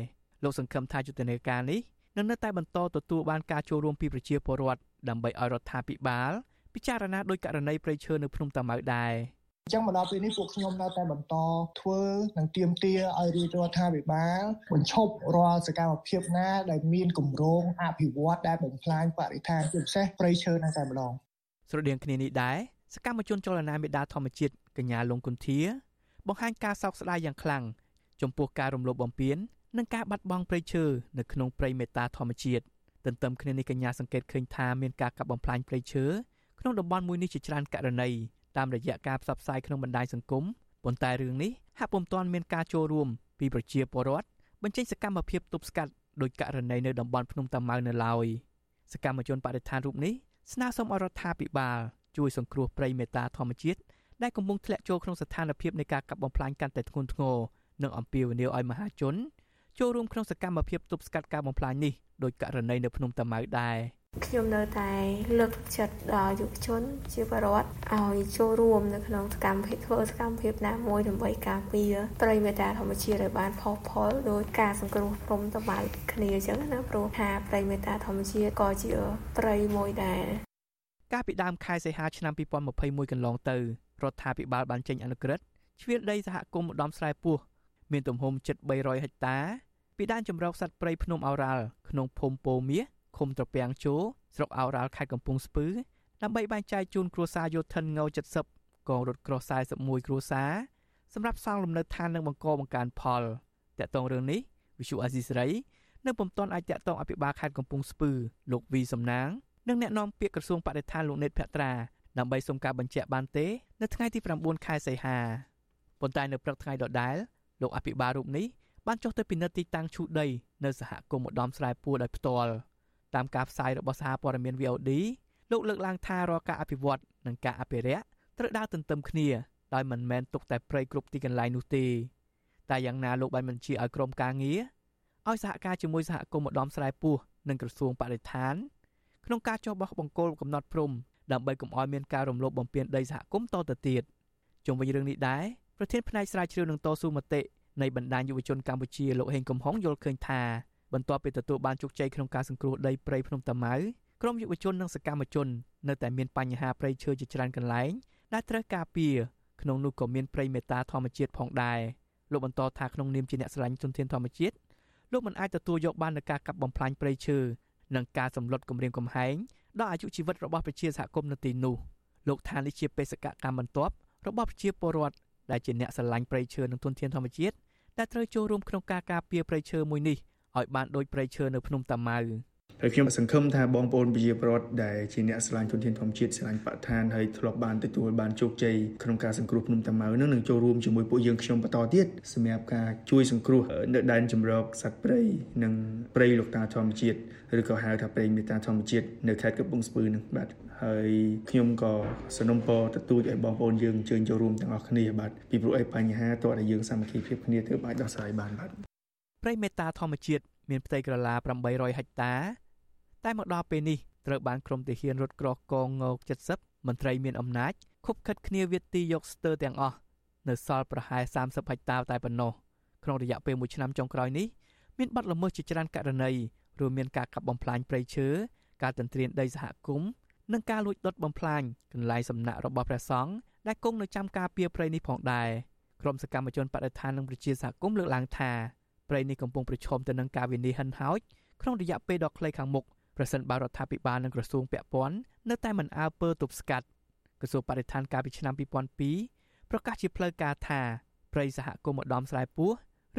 លោកសង្ឃឹមថាយុទ្ធនាការនេះនឹងនៅតែបន្តទទួលបានការចូលរួមពីប្រជាពលរដ្ឋដើម្បីឲ្យរដ្ឋាភិបាលពិចារណាដោយករណីព្រៃឈើនៅភ្នំតាម៉ៅដែរអញ្ចឹងមកដល់ពេលនេះពួកខ្ញុំនៅតែបន្តធ្វើនិងទៀមទាឲ្យរាជរដ្ឋាភិបាលបញ្ឈប់រាល់សកម្មភាពណាដែលមានគម្រោងអភិវឌ្ឍដែលបំផ្លាញបរិស្ថានជាពិសេសព្រៃឈើនៅតែម្ដងស្រដៀងគ្នានេះដែរសកម្មជនចលនាមេដាធម្មជាតិកញ្ញាលងគុន្ធា បង្ហាញការសោកស្ដាយយ៉ាងខ្លាំងចំពោះការរំលោភបំពាន និងការបាត់បង់ព្រៃឈើនៅក្នុងព្រៃមេតាធម្មជាតិទន្ទឹមគ្នានេះកញ្ញាសង្កេតឃើញថាមានការកាប់បំផ្លាញព្រៃឈើក្នុងតំបន់មួយនេះជាច្រើនករណីតាមរយៈការផ្សព្វផ្សាយក្នុងបណ្ដាញសង្គមប៉ុន្តែរឿងនេះហាក់ពុំទាន់មានការចូលរួមពីប្រជាពលរដ្ឋបញ្ចេញសកម្មភាពទប់ស្កាត់ដោយករណីនៅតំបន់ភ្នំតាម៉ៅនៅឡើយសកម្មជនបដិឋានរូបនេះស្នើសុំឲ្យរដ្ឋាភិបាលជួយសង្គ្រោះព្រៃមេតាធម្មជាតិដែលកំពុងធ្លាក់ចូលក្នុងស្ថានភាពនៃការកាប់បំផ្លាញកាន់តែធ្ងន់ធ្ងរនិងអំពាវនាវឲ្យមហាជន ចូលរួមក្នុងសកម្មភាពទប់ស្កាត់ការបំផ្លាញនេះដោយករណីនៅភ្នំតាម៉ៅដែរខ្ញុំនៅតែលើកទឹកចិត្តដល់យុវជនជាបរិវត្តឲ្យចូលរួមនៅក្នុងសកម្មភាពធ្វើសកម្មភាពណាមួយដើម្បីការពារព្រៃមេតាធម្មជាតិឲ្យបានផុសផុលដោយការសង្គ្រោះព្រំតំបន់គ្នាអញ្ចឹងណាព្រោះថាព្រៃមេតាធម្មជាតិក៏ជាព្រៃមួយដែរកាលពីដើមខែសីហាឆ្នាំ2021កន្លងទៅរដ្ឋាភិបាលបានចេញអនុក្រឹត្យជ្រៀលដីសហគមន៍ឧត្តមស្រែពោះមានទំហំជិត300ហិកតា ពីដែនជម្រកសត្វព្រៃភ្នំឱរ៉ាល់ក្នុងភូមិពោមាសឃុំត្រពាំងជោស្រុកអោរ៉ាល់ខេត្តកំពង់ស្ពឺដើម្បីបែងចែកជូនគ្រួសារយោធិនង70កងរថក្រោះ41គ្រួសារសម្រាប់សង់លំនៅឋាននិងបង្កបង្កើនផលតកតងរឿងនេះវិសុអាស៊ីសេរីនៅពុំទាន់អាចតកតងអភិបាលខេត្តកំពង់ស្ពឺលោកវីសំណាងនិងអ្នកនាំពាក្យក្រសួងបរិស្ថានលោកណេតភក្ត្រាដើម្បីសុំការបញ្ជាក់បានទេនៅថ្ងៃទី9ខែសីហាប៉ុន្តែនៅព្រឹកថ្ងៃដដែលលោកអភិបាលរូបនេះ បានចុះទៅពិនិត្យទីតាំងឈូដីនៅសហគមន៍ឧត្តមស្រែពួរដោយផ្ទាល់តាមការផ្សាយរបស់សហព័ត៌មាន VOD លោកលើកឡើងថារាល់ការអភិវឌ្ឍនិងការអភិរក្សត្រូវដើរទន្ទឹមគ្នាដោយមិនមែនទុកតែព្រៃគ្រប់ទីកន្លែងនោះទេតែយ៉ាងណាលោកបានបញ្ជាឲ្យក្រុមការងារឲ្យសហការជាមួយសហគមន៍ម្ដំស្រែពោះនិងក្រសួងបរិស្ថានក្នុងការចុះបោះបង្គោលកំណត់ព្រំដើម្បីកុំឲ្យមានការរំលោភបំពានដីសហគមន៍តទៅទៀតជុំវិញរឿងនេះដែរប្រធានផ្នែកស្រាវជ្រាវនឹងតស៊ូមតិ នៃបណ្ដាញយុវជនកម្ពុជាលោកហេងកំហុងយល់ឃើញថាបន្ទាប់ពីទទួលបានជោគជ័យក្នុងការសង្គ្រោះដីព្រៃភ្នំតាម៉ៅក្រមយុវជននិងសកម្មជននៅតែមានបញ្ហាព្រៃឈើជាច្រើនកន្លែងដែលត្រូវការពារក្នុងនោះក៏មានព្រៃមេតាធម្មជាតិផងដែរលោកបន្តថាក្នុងនាមជាអ្នកស្រឡាញ់ទុនធានធម្មជាតិលោកមិនអាចទទួលយកបាននូវការកាប់បំផ្លាញព្រៃឈើនិងការសម្លុតគម្រាមកំហែងដល់អាយុជីវិតរបស់ប្រជាសហគមន៍នៅទីនោះលោកថានេះជាបេសកកម្មបន្ទាប់របស់ប្រជាពលរដ្ឋដែលជាអ្នកស្រឡាញ់ព្រៃឈើនិងទុនធានធម្មជាតិ ដែលត្រូវចូលរួមក្នុងការការពារព្រៃឈើមួយនេះឲ្យបានដូចព្រៃឈើនៅភ្នំតាម៉ៅ ហើយខ្ញុំសង្ឃឹមថាបងប្អូនប្រជាពលរដ្ឋដែលជាអ្នកស្រឡាញ់ទុនធានធម្មជាតិស្រឡាញ់បរិស្ថានហើយធ្លាប់បានទទួលបានជោគជ័យក្នុងការសង្គ្រោះភ្នំតាម៉ៅនឹងនឹងចូលរួមជាមួយពួកយើងខ្ញុំបន្តទៀតសម្រាប់ការជួយសង្គ្រោះនៅដែនជម្រកសត្វព្រៃនិងព្រៃលោកតាធម្មជាតិឬក៏ហៅថាព្រៃមេតាធម្មជាតិនៅខេត្តកំពង់ស្ពឺនឹងបាទហើយខ្ញុំក៏សនំពរទទូចឲ្យបងប្អូនយើងអញ្ជើញចូលរួមទាំងអស់គ្នាបាទពីព្រោះឯបញ្ហាតើតែយើងសាមគ្គីភាពគ្នាទើបអាចដោះស្រាយបានបាទព្រៃមេតាធម្មជាតិ មានផ្ទៃក្រឡា800ហិកតា តែមកដល់ពេលនេះត្រូវបានក្រុមទាហានរត់ក្រោះកងងោក70មន្ត្រីមានអំណាចខុបខិតគ្នាវាទីយកស្ទើរទាំងអស់នៅសល់ប្រហែល30ហិកតាតែប៉ុណ្ណោះក្នុងរយៈពេល1ឆ្នាំចុងក្រោយនេះមានបាត់ល្មើសជាច្រើនករណីរួមមានការកាប់បំផ្លាញព្រៃឈើការទន្ទ្រានដីសហគមន៍និងការលួចដុតបំផ្លាញកន្លែងសំណាក់របស់ព្រះសង្ឃដែលគង់នៅចាំការពារព្រៃនេះផងដែរក្រុមសកម្មជនបដិថាននិងប្រជាសហគមន៍លើកឡើងថា ព្រៃនេះកំពុងប្រឈមទៅនឹងការវិនិច្ឆ័យហិនហោចក្នុងរយៈពេលដ៏ខ្លីខាងមុខប្រសិនបើរដ្ឋាភិបាលនិងក្រសួងពាក់ព័ន្ធនៅតែមិនអើពើទប់ស្កាត់ក្រសួងបរិស្ថានកាលពីឆ្នាំ2002ប្រកាសជាផ្លូវការថាព្រៃសហគមន៍ម្ដំស្រែពោះ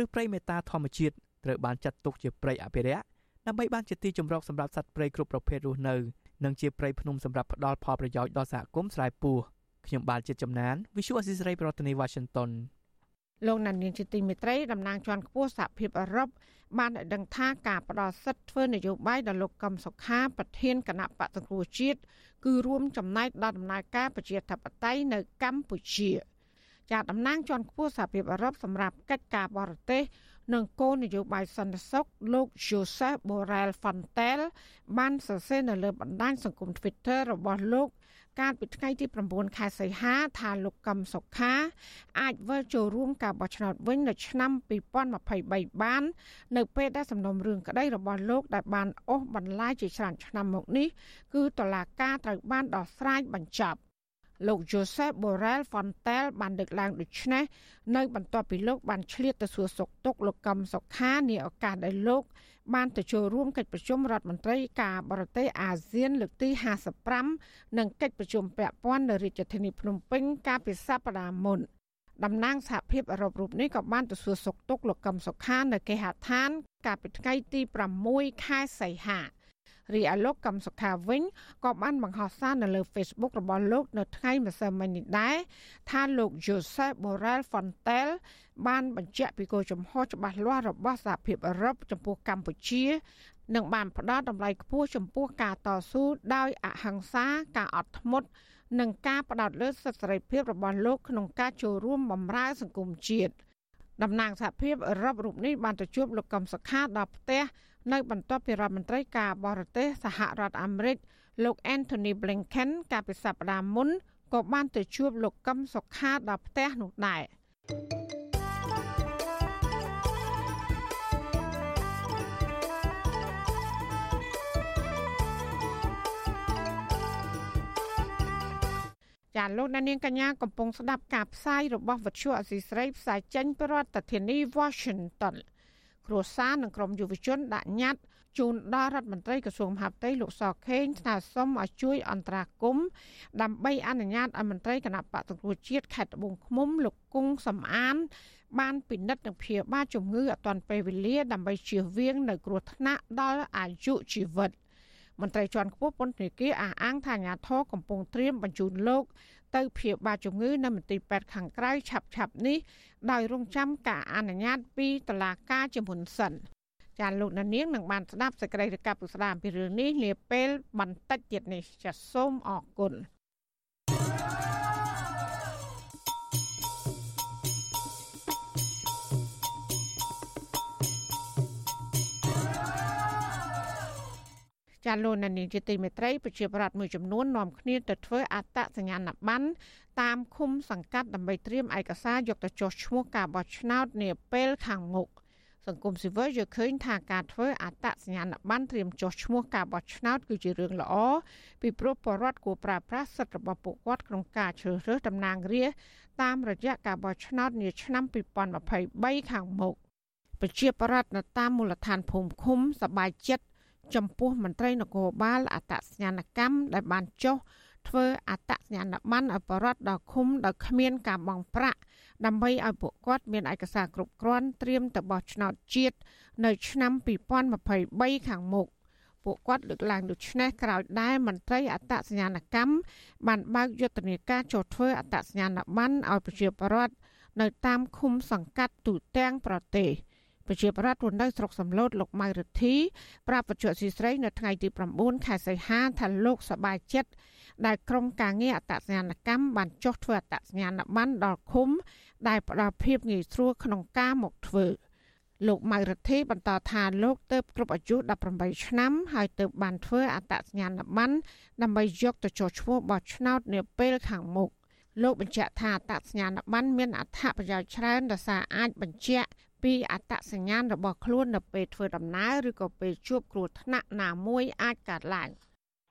ឬព្រៃមេតាធម្មជាតិត្រូវបានចាត់ទុកជាព្រៃអភិរក្សដើម្បីបានជាទីជម្រកសម្រាប់សត្វព្រៃគ្រប់ប្រភេទរស់នៅនិងជាព្រៃភ្នំសម្រាប់ផ្ដល់ផលប្រយោជន៍ដល់សហគមន៍ស្រែពោះខ្ញុំបាទជាចំណាន Visual Assisray ប្រធានាទី Washington លោកណានៀងជាទីមេត្រីតំណាងជាន់ខ្ពស់សហភាពអឺរ៉ុបបានឲ្យដឹងថាការផ្ដល់សិទ្ធិធ្វើនយោបាយដល់លោកកឹមសុខាប្រធានគណៈបកសង្គ្រោះជាតិគឺរួមចំណែកដល់ដំណើរការប្រជាធិបតេយ្យនៅកម្ពុជាចាតំណាងជាន់ខ្ពស់សហភាពអឺរ៉ុបសម្រាប់កិច្ចការបរទេសនិងគោលនយោបាយសន្តិសុខលោក Joseph Borrell Fontel បានសរសេរនៅលើបណ្ដាញសង្គម Twitter របស់លោក កាលពីថ្ងៃទី9ខែសីហាថាលោកកឹមសុខាអាចវិលចូលរួមការបោះឆ្នោតវិញនៅឆ្នាំ2023បាន នៅពេលដែលសំណុំរឿងក្តីរបស់លោកដែលបានអូសបន្លាយជាច្រើនឆ្នាំមកនេះគឺតឡាការត្រូវបានដោះស្រាយបញ្ចប់លោក Joseph Borrell Fontel បានលើកឡើងដូចនេះនៅបន្ទាប់ពីលោកបានឆ្លៀតទៅសួរសុខទុក្ខលោកកឹមសុខានាឱកាសដែលលោក បានទៅចូលរួមកិច្ចប្រជុំរដ្ឋមន្ត្រីការបរទេសអាស៊ានលើកទី55និងកិច្ចប្រជុំពាក់ព័ន្ធនៅរាជធានីភ្នំពេញកាលពីសប្តាហ៍មុនតំណាងសហភាពអឺរ៉ុបរូបនេះក៏បានទៅសួរសុខទុក្ខលោកកឹមសុខានៅគេហដ្ឋានកាលពីថ្ងៃទី6ខែសីហា រីឯលោកកំសុខាវិញក៏បានបង្ហោះសារនៅលើ Facebook របស់លោក នៅថ្ងៃម្សិលមិញនេះដែរថាលោក Joseph Borrell Fontel បានបញ្ជាក់ពីគោលចំហច្បាស់លាស់របស់សហភាពអឺរ៉ុបចំពោះកម្ពុជានិងបានផ្ដល់តម្លៃខ្ពស់ចំពោះការតស៊ូដោយអហិង្សាការអត់ធ្មត់និងការផ្ដោតលើសិទ្ធិសេរីភាពរបស់លោកក្នុងការចូលរួមបម្រើសង្គមជាតិតំណាងសហភាពអឺរ៉ុបរូបនេះបានទៅជួបលោកកំសខាដល់ផ្ទះ នៅបន្ទាប់ពីរដ្ឋមន្ត្រីការបរទេសសហរដ្ឋអាមេរិកលោក Anthony Blinken កាលពីសប្តាហ៍មុនក៏បានទៅជួបលោកកឹមសុខាដល់ផ្ទះនោះដែរចាលោកដានៀងកញ្ញាកំពុងស្ដាប់ការផ្សាយរបស់វិទ្យុអសីស្រីផ្សាយចេញពីរដ្ឋធានី Washington គ្រួសារនិងក្រុមយុវជនដាក់ញត្តិជូនដល់រដ្ឋមន្ត្រីក្រសួងមហាផ្ទៃលោកសខេងស្នើសុំឲ្យជួយអន្តរាគមន៍ដើម្បីអនុញ្ញាតឲ្យមន្ត្រីគណៈបកសង្គ្រោះជាតិខេត្តត្បូងឃ្មុំលោកគង់សំអាន បានពិនិត្យនិងព្យាបាលជំងឺអទាន់ពេលវេលាដើម្បីជៀសវាងនៅគ្រោះថ្នាក់ដល់អាយុជីវិតមន្ត្រីជាន់ខ្ពស់ពន្ធនាគារអះអាងថាអាញាធរកំពុងត្រៀមបញ្ជូនលោក ទៅព្យាបាលជំងឺនៅមន្ទីរពេទ្យខាងក្រៅឆាប់ឆាប់នេះដោយរងចាំការអនុញ្ញាតពីតុលាការជាមុនសិនចាលោកនាងនឹងបានស្ដាប់សេចក្តីរាយការណ៍ពុស្ដាអំពីរឿងនេះនាពេលបន្តិចទៀតនេះចាសូមអរគុណ ចាលោកណានីជាទីមេត្រីប្រជាប្រដ្ឋមួយចំនួននាំគ្នាទៅធ្វើអត្តសញ្ញាណប័ណ្ណតាមឃុំសង្កាត់ដើម្បីត្រៀមឯកសារយកទៅចុះឈ្មោះការបោះឆ្នោតនាពេលខាងមុខសង្គមស៊ីវិលយល់ឃើញថាការធ្វើអត្តសញ្ញាណប័ណ្ណត្រៀមចុះឈ្មោះការបោះឆ្នោតគឺជារឿងល្អពីព្រោះប្រជាពលរដ្ឋគួរប្រើប្រាស់សិទ្ធិរបស់ពួកគាត់ក្នុងការជ្រើសរើសតំណាងរាស្ត្រតាមរយៈការបោះឆ្នោតនាឆ្នាំ2023ខាងមុខប្រជាប្រដ្ឋនៅតាមមូលដ្ឋានភូមិឃុំសបាយចិត្ត ចំពោះមន្ត្រីនគរបាលអត្តសញ្ញាណកម្មដែលបានចុះធ្វើអត្តសញ្ញាណប័ណ្ណឲ្យបរដ្ឋដល់ឃុំដោយគ្មានការបង់ប្រាក់ដើម្បីឲ្យពួកគាត់មានឯកសារគ្រប់គ្រាន់ត្រៀមទៅបោះឆ្នោតជាតិនៅឆ្នាំ2023ខាងមុខពួកគាត់លើកឡើងដូចនេះក្រោយដែលមន្ត្រីអត្តសញ្ញាណកម្មបានបើកយុទ្ធនាការចុះធ្វើអត្តសញ្ញាណប័ណ្ណឲ្យប្រជាពលរដ្ឋនៅតាមឃុំសង្កាត់ទូទាំងប្រទេស។ ប្រជាប្រដ្ឋរស់នៅស្រុកសំឡូតលោកម៉ៅរិទ្ធីប្រាប់បច្ចុប្បន្នស៊ីស្រីនៅថ្ងៃទី9ខែសីហាថាលោកសប្បាយចិត្តដែលក្រុមការងារអត្តសញ្ញាណកម្មបានចុះធ្វើអត្តសញ្ញាណប័ណ្ណដល់ឃុំ ដែលផ្ដល់ភាពងាយស្រួលក្នុងការមកធ្វើលោកម៉ៅរិទ្ធីបន្តថាលោកទៅគ្រប់អាយុ18ឆ្នាំហើយទៅបានធ្វើអត្តសញ្ញាណប័ណ្ណដើម្បីយកទៅចុះឈ្មោះបោះឆ្នោតនាពេលខាងមុខលោកបញ្ជាក់ថាអត្តសញ្ញាណប័ណ្ណមានអត្ថប្រយោជន៍ច្រើនដោយសារអាចបញ្ជាក់ ពីអត្តសញ្ញាណរបស់ខ្លួននៅពេលធ្វើដំណើរឬក៏ពេលជួបគ្រោះថ្នាក់ណាមួយអាចកើតឡើង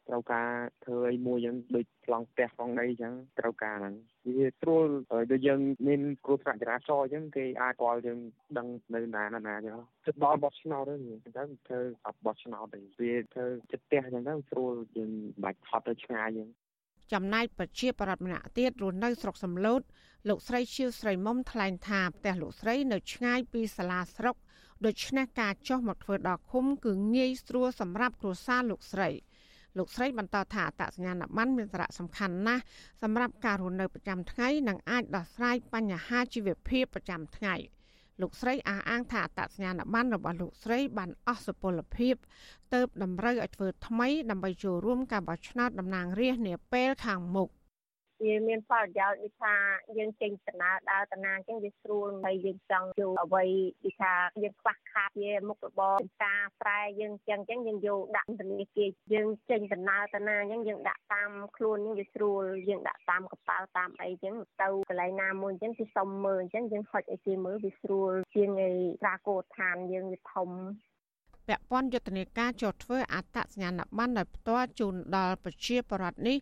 ត្រូវការធ្វើអីមួយយ៉ាងដូចប្លង់ផ្ទះប្លង់ដីអញ្ចឹងត្រូវការហ្នឹងវាស្រួលដូចយើងមានគ្រោះថ្នាក់ចរាចរណ៍អញ្ចឹងគេអាចស្គាល់យើងដឹងនៅណាណាណាអញ្ចឹងចិត្តដល់បោះឆ្នោតទៅអញ្ចឹងធ្វើអត់បោះឆ្នោតទេវាធ្វើចិត្តផ្ទះអញ្ចឹងទៅស្រួលយើងមិនបាច់ថត់ទៅឆ្ងាយអញ្ចឹង ចំណែកប្រជាប្រដ្ឋម្នាក់ទៀតរស់នៅស្រុកសំឡូតលោកស្រីឈៀវស្រីមុំថ្លែងថាផ្ទះលោកស្រីនៅឆ្ងាយពីសាលាស្រុកដូច្នេះការចុះមកធ្វើដល់ឃុំគឺងាយស្រួលសម្រាប់គ្រួសារលោកស្រីលោកស្រីបន្តថាអត្តសញ្ញាណប័ណ្ណមានសារៈសំខាន់ណាស់សម្រាប់ការរស់នៅប្រចាំថ្ងៃនិងអាចដោះស្រាយបញ្ហាជីវភាពប្រចាំថ្ងៃ លោកស្រីអះអាងថាអត្តសញ្ញាណប័ណ្ណរបស់លោកស្រីបានអស់សុពលភាពទៅតម្រូវឲ្យធ្វើថ្មីដើម្បីចូលរួមការបោះឆ្នោតតំណាងរាស្ត្រនាពេលខាងមុខ វាមានផលប្រយោជន៍ដូចថាយើងចេញដំណើរដើរតាណាអញ្ចឹងវាស្រួលហើយយើងចង់ចូលអ្វីដូចថាយើងខ្វះខាតវាមុខរបរការស្រែយើងអញ្ចឹងអញ្ចឹងយើងយកដាក់ធនាគារយើងចេញដំណើរតាណាអញ្ចឹងយើងដាក់តាមខ្លួនយើងវាស្រួលយើងដាក់តាមកប៉ាល់តាមអីអញ្ចឹងទៅកន្លែងណាមួយអញ្ចឹងគេសុំមើលអញ្ចឹងយើងហុចឲ្យគេមើលវាស្រួលជាងឯប្រាកោឋានយើងវាធំពាក់ព័ន្ធយុទ្ធនាការចុះធ្វើអត្តសញ្ញាណប័ណ្ណដោយផ្ទាល់ជូនដល់ប្រជាពលរដ្ឋនេះ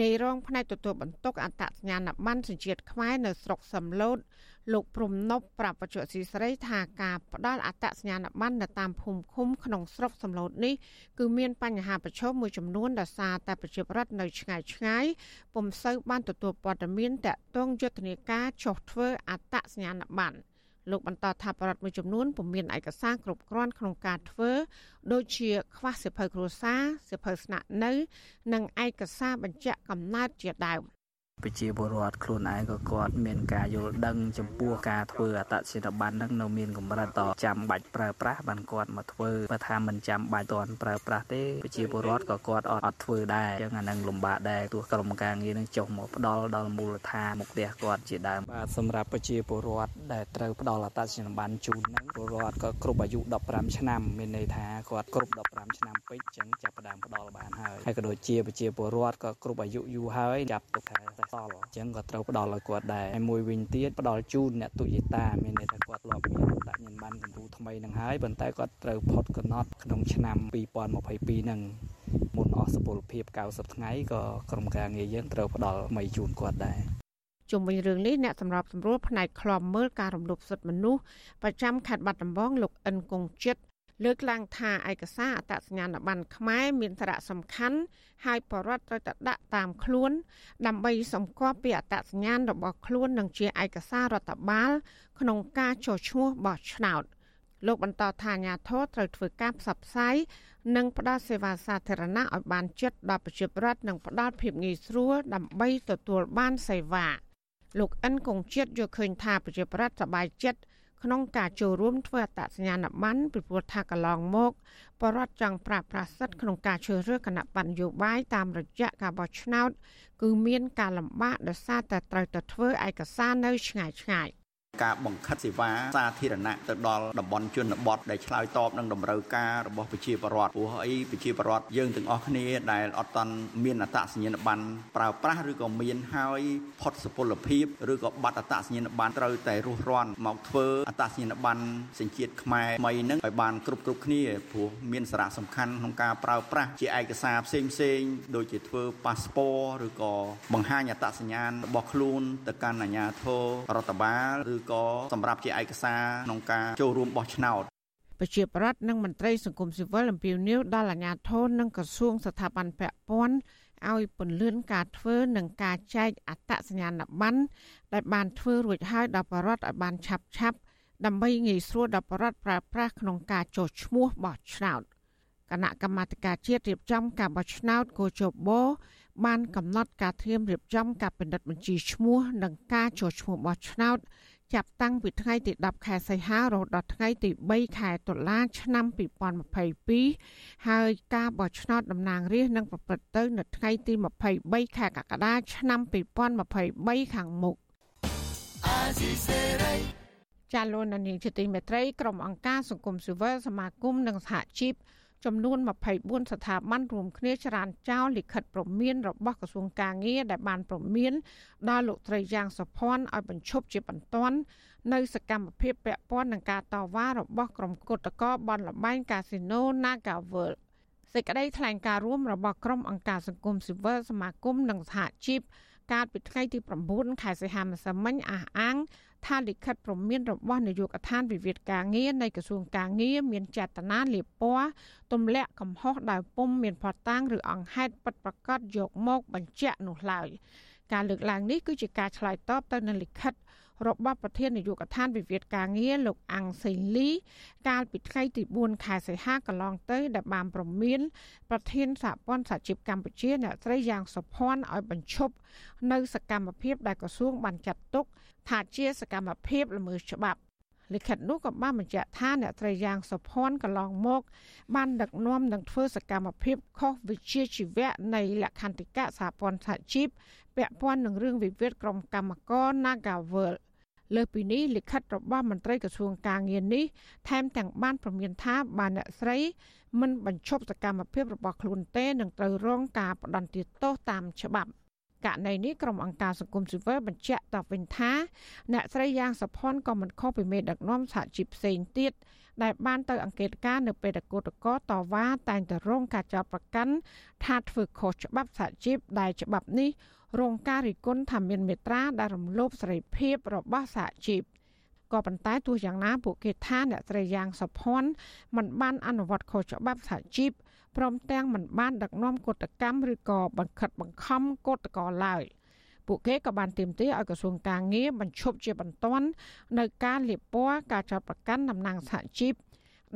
នាយរងផ្នែកទទួលបន្ទុកអត្តសញ្ញាណប័ណ្ណសញ្ជាតិខ្មែរនៅស្រុកសំឡូតលោកព្រំនប់ប្រាប់បច្ចុប្បន្នស៊ីស្រីថាការផ្ដល់អត្តសញ្ញាណប័ណ្ណនៅតាមភូមិឃុំក្នុងស្រុកសំឡូតនេះគឺមានបញ្ហាប្រឈមមួយចំនួនដោយសារតែប្រជាប្រដ្ឋនៅឆ្ងាយឆ្ងាយពុំសូវបានទទួលព័ត៌មានតាក់ទងយុទ្ធនាការចុះធ្វើអត្តសញ្ញាណប័ណ្ណ លោកបន្តថាបរដ្ឋមួយចំនួនពុំមានឯកសារគ្រប់គ្រាន់ក្នុងការធ្វើ ដូចជាខ្វះសិភៅគ្រួសារសិភៅស្នាក់នៅ និងឯកសារបញ្ជាក់កំណើតជាដើម ប្រជាពលរដ្ឋខ្លួនឯងក៏គាត់មានការយល់ដឹងចំពោះការធ្វើអត្តសញ្ញាណប័ណ្ណហ្នឹងនៅមានកម្រិតតចាំបាច់ប្រើប្រាស់បានគាត់មកធ្វើបើថាមិនចាំបាច់តន់ប្រើប្រាស់ទេប្រជាពលរដ្ឋក៏គាត់អត់អត់ធ្វើដែរអញ្ចឹងអានឹងលំបាកដែរទោះក្រុមការងារនឹងចុះមកផ្ដល់ដល់មូលដ្ឋានមុខផ្ទះគាត់ជាដើមបាទសម្រាប់ប្រជាពលរដ្ឋដែលត្រូវផ្ដល់អត្តសញ្ញាណប័ណ្ណជូនហ្នឹងពលរដ្ឋក៏គ្រប់អាយុ15ឆ្នាំមានន័យថាគាត់គ្រប់15ឆ្នាំពេកអញ្ចឹងចាប់ផ្ដើមផ្ដល់បានហើយហើយក៏ដូចជាប្រជាពលរដ្ឋក៏គ្រប់អាយុយូរហើយចាប់ទុកថាសល់អញ្ចឹងក៏ត្រូវផ្ដល់ឲ្យគាត់ដែរហើយមួយវិញទៀតផ្ដល់ជូនអ្នកទុយេតាមានន័យថាគាត់ធ្លាប់មានដាក់ញ៉ាំបានកម្ពុជាថ្មីនឹងហើយប៉ុន្តែគាត់ត្រូវផុតកំណត់ក្នុងឆ្នាំ2022នឹងមុនអស់សុពលភាព90ថ្ងៃក៏ក្រុមការងារយើងត្រូវផ្ដល់ថ្មីជូនគាត់ដែរជុំវិញរឿងនេះអ្នកសម្របសម្រួលផ្នែកខ្លំមើលការរំលោភសិទ្ធិមនុស្សប្រចាំខេត្តបាត់ដំបងលោកអិនគង្ជិត លើកឡើងថាឯកសារអត្តសញ្ញាណប័ណ្ណខ្មែរមានសារៈសំខាន់ហើយបរដ្ឋត្រូវតែដាក់តាមខ្លួន ដើម្បីសម្គាល់ពីអត្តសញ្ញាណរបស់ខ្លួននិងជាឯកសាររដ្ឋបាល ក្នុងការចុះឈ្មោះបោះឆ្នោតលោកបន្តថាអាញាធរត្រូវធ្វើការផ្សព្វផ្សាយនិងផ្ដល់សេវាសាធារណៈឲ្យបានជិតដល់ប្រជាពលរដ្ឋនិងផ្ដល់ភាពងាយស្រួលដើម្បីទទួលបានសេវាលោកអិនគង្ជាតិយល់ឃើញថាប្រជាពលរដ្ឋសប្បាយចិត្ត ក្នុងការចូលរួមធ្វើអត្តសញ្ញាណប័ណ្ណពីព្រោះថាកន្លងមកបរដ្ឋចង់ប្រាប្រាសិទ្ធក្នុងការជ្រើសរើសគណៈបណ្ឌនយោបាយតាមរយៈការបោះឆ្នោតគឺមានការលំបាកដោយសារតែត្រូវទៅធ្វើឯកសារនៅឆ្ងាយឆ្ងាយ ការបង្ខិតសេវាសាធារណៈទៅដល់តំបន់ជនបទដែលឆ្លើយតបនឹងតម្រូវការរបស់ប្រជាពលរដ្ឋព្រោះអីប្រជាពលរដ្ឋយើងទាំងអស់គ្នាដែលអត់តន់មានអត្តសញ្ញាណប័ណ្ណប្រើប្រាស់ឬក៏មានហើយផុតសុពលភាពឬក៏បាត់អត្តសញ្ញាណប័ណ្ណត្រូវតែរស់រាន់មកធ្វើអត្តសញ្ញាណប័ណ្ណសញ្ជាតិខ្មែរថ្មីនឹងឲ្យបានគ្រប់គ្រប់គ្នាព្រោះមានសារៈសំខាន់ក្នុងការប្រើប្រាស់ជាឯកសារផ្សេងផ្សេងដូចជាធ្វើប៉ាសពតឬក៏បង្ហាញអត្តសញ្ញាណរបស់ខ្លួនទៅកាន់អាជ្ញាធររដ្ឋបាលឬក៏សម្រាប់ជាឯកសារក្នុងការចូលរួមបោះឆ្នោតប្រជាប្រដ្ឋនិងមន្ត្រីសង្គមស៊ីវិលអំពាវនាវដល់អាជ្ញាធរនិងក្រសួងស្ថាប័នពាក់ព័ន្ធឲ្យពន្លឿនការធ្វើនិងការចែកអត្តសញ្ញាណប័ណ្ណដែលបានធ្វើរួចហើយដល់បរដ្ឋឲ្យបានឆាប់ឆាប់ដើម្បីងាយស្រួលដល់បរដ្ឋប្រើប្រាស់ក្នុងការចុះឈ្មោះបោះឆ្នោតគណៈកម្មាធិការជាតិរៀបចំការបោះឆ្នោតកោជបបានកំណត់ការធៀមរៀបចំការពិនិត្យបញ្ជីឈ្មោះ និងការចុះឈ្មោះបោះឆ្នោត ចាប់តាំងពីថ្ងៃទី10ខែសីហារហូតដល់ថ្ងៃទី3ខែតុលាឆ្នាំ2022ហើយការបោះឆ្នោតតំណាងរាស្ត្រនឹងប្រព្រឹត្តទៅនៅថ្ងៃទី23ខែកក្កដាឆ្នាំ2023ខាងមុខចាលោកនានីជាទីមេត្រីក្រុមអង្គការសង្គមស៊ីវិលសមាគមនិងសហជីព ចំនួន24ស្ថាប័នរួមគ្នាច្រានចោលលិខិតព្រមានរបស់ក្រសួងកាងារដែលបានព្រមានដល់លោកត្រីយ៉ាងសុភ័ណ្ឌឲ្យបញ្ឈប់ជាបន្ទាន់នៅសកម្មភាពពាក់ព័ន្ធនឹងការតវ៉ារបស់ក្រុមគុតកោបនលបែងកាស៊ីណូ Naga World សេចក្តីថ្លែងការណ៍រួមរបស់ក្រុមអង្គការសង្គមស៊ីវិលសមាគមនិងសហជីពកាលពីថ្ងៃទី9ខែសីហាម្សិលមិញអះអាង ថាលិខិតព្រមានរបស់នាយកដ្ឋានវិវាទការងារនៃក្រសួងការងារមានចេតនាលាបពណ៌ទម្លាក់កំហុសដោយពុំមានផតាំងឬអង្គហេតុពិតប្រាកដយកមកបញ្ជាក់នោះឡើយការលើកឡើងនេះគឺជាការឆ្លើយតបទៅនឹងលិខិត របស់ប្រធាននាយកដ្ឋានវិវាទការងារលោកអាំងសេងលី កាលពីថ្ងៃទី4ខែសីហាកន្លងទៅដែលបានប្រមានប្រធានសហព័ន្ធសហជីពកម្ពុជាអ្នកស្រីយ៉ាងសុភ័ណ្ឌឲ្យបញ្ឈប់នៅសកម្មភាពដែលក្រសួងបានចាត់ទុកថាជាសកម្មភាពល្មើសច្បាប់លិខិតនោះក៏បានបញ្ជាក់ថាអ្នកត្រីយ៉ាងសុភ័ណ្ឌកន្លងមក បានដឹកនាំនឹងធ្វើសកម្មភាពខុសវិជ្ជាជីវៈនៃលក្ខន្តិកៈសហព័ន្ធសហជីព ពាក់ព័ន្ធនឹងរឿងវិវាទក្រុមកម្មករ Nagawal លើសពីនេះលិខិតរបស់មន្ត្រីក្រសួងការងារនេះថែមទាំងបានប្រមានថាបានអ្នកស្រីមិនបញ្ឈប់សកម្មភាពរបស់ខ្លួនទេនឹងត្រូវរងការផ្ដន្ទាទោសតាមច្បាប់ករណីនេះក្រុមអង្គការសង្គមស៊ីវិលបញ្ជាក់តបវិញថាអ្នកស្រីយ៉ាងសុភ័ណ្ឌក៏មិនខុសពីមេដឹកនាំសហជីពផ្សេងទៀតដែលបានទៅអង្កេតការនៅពេលដែលកោតកតវ៉ាតែងតែរងការចោទប្រកាន់ថាធ្វើខុសច្បាប់សហជីពដែលច្បាប់នេះ រងការរិះគន់ថាមានមេត្រាដែលរំលោភសេរីភាពរបស់សហជីពក៏ប៉ុន្តែទោះយ៉ាងណាពួកគេថាអ្នកស្រីយ៉ាងសុភ័ណ្ឌមិនបានអនុវត្តខុសច្បាប់សហជីពព្រមទាំងមិនបានដឹកនាំកតកម្មឬក៏បង្ខិតបង្ខំកតកលឡើយពួកគេក៏បានទាមទារឲ្យក្រសួងការងារបញ្ឈប់ជាបន្ទាន់នៅការលាបពណ៌ការចោទប្រកាន់តំណាងសហជីព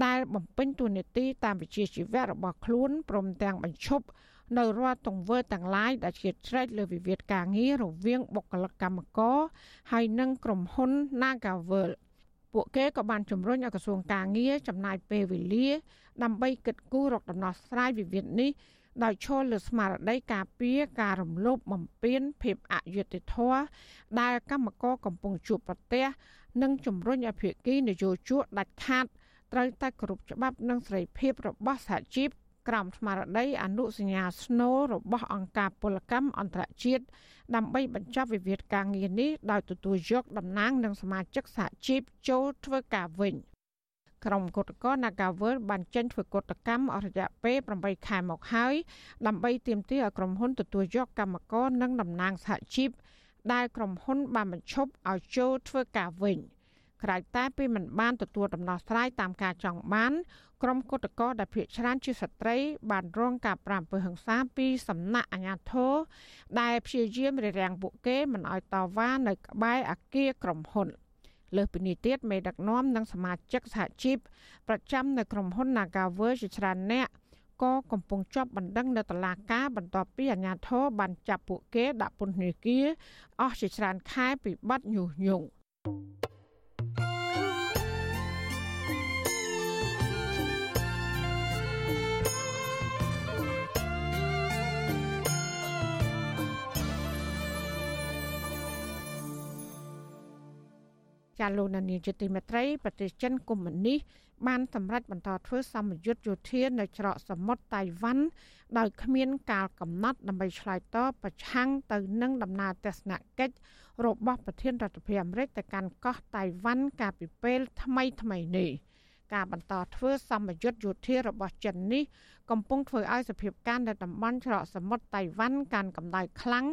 ដែលបំពេញតួនាទីតាមវិជ្ជាជីវៈរបស់ខ្លួនព្រមទាំងបញ្ឈប់ នៅរាល់ទង្វើទាំងឡាយដែលជាស្រេចលើវិវាទការងាររវាងបុគ្គលិកកម្មករហើយនិងក្រុមហ៊ុន Nagavel ពួកគេក៏បានជំរុញឲ្យក្រសួងការងារចំណាយពេលវេលា ដើម្បីគិតគូររកដំណោះស្រាយវិវាទនេះដោយឈលលើស្មារតីការពារការរំលោភបំពានភាពអយុត្តិធម៌ដែលកម្មករកំពុងជួបប្រទះនិងជំរុញឲ្យភាគីនយោជកដាច់ខាតត្រូវតែគោរពច្បាប់និងសេរីភាពរបស់សហជីព ក្រមស្មារតីអនុសញ្ញាស្នូលរបស់អង្គការពលកម្មអន្តរជាតិដើម្បីបញ្ចប់វិវាទការងារនេះដោយទទួលយកតំណែងនិងសមាជិកសហជីពចូលធ្វើការវិញក្រុមគឧតកោ Nagavel បានចេញធ្វើកតកម្មអស់រយៈពេល8ខែមកហើយដើម្បីទាមទារឲ្យក្រុមហ៊ុនទទួលយកកម្មករនិងតំណាងសហជីពដែលក្រុមហ៊ុនបានបញ្ឈប់ឲ្យចូលធ្វើការវិញ ក្រៅតែពីមិនបានទទួលដំណោះស្រាយតាមការចង់បានក្រុមគឧតកោដែលភៀកច្រើនជាស្ត្រី បានរងការប្រាំអំពើហិង្សាពីសំណាក់អាជ្ញាធរដែលព្យាយាមរារាំងពួកគេមិនឲ្យតវ៉ានៅក្បែរអគារក្រុមហ៊ុនលើសពីនេះទៀតមេដឹកនាំនិងសមាជិកសហជីពប្រចាំនៅក្រុមហ៊ុន Nagawer ជាច្រើនអ្នកក៏កំពុងជាប់បណ្ដឹងនៅតុលាការបន្ទាប់ពីអាជ្ញាធរបានចាប់ពួកគេដាក់ពន្ធនាគារអស់ជាច្រើនខែពីបទញុះញង់ ចាលោកនានីជាទីមេត្រីប្រទេសចិនកុម្មុយនីសបានសម្រេចបន្តធ្វើសម្ពយុទ្ធយោធានៅច្រកសមុទ្រតៃវ៉ាន់ដោយគ្មានកាលកំណត់ដើម្បីឆ្លើយតបប្រឆាំងទៅនឹងដំណើរទស្សនកិច្ចរបស់ប្រធានរដ្ឋាភិបាលអាមេរិកទៅកាន់កោះតៃវ៉ាន់កាលពីពេលថ្មីថ្មីនេះ ការបន្តធ្វើសម្ពយុទ្ធយោធារបស់ចិននេះកំពុងធ្វើឲ្យសភាពការនៅតំបន់ច្រកសមុទ្រតៃវ៉ាន់កាន់កម្ដៅខ្លាំង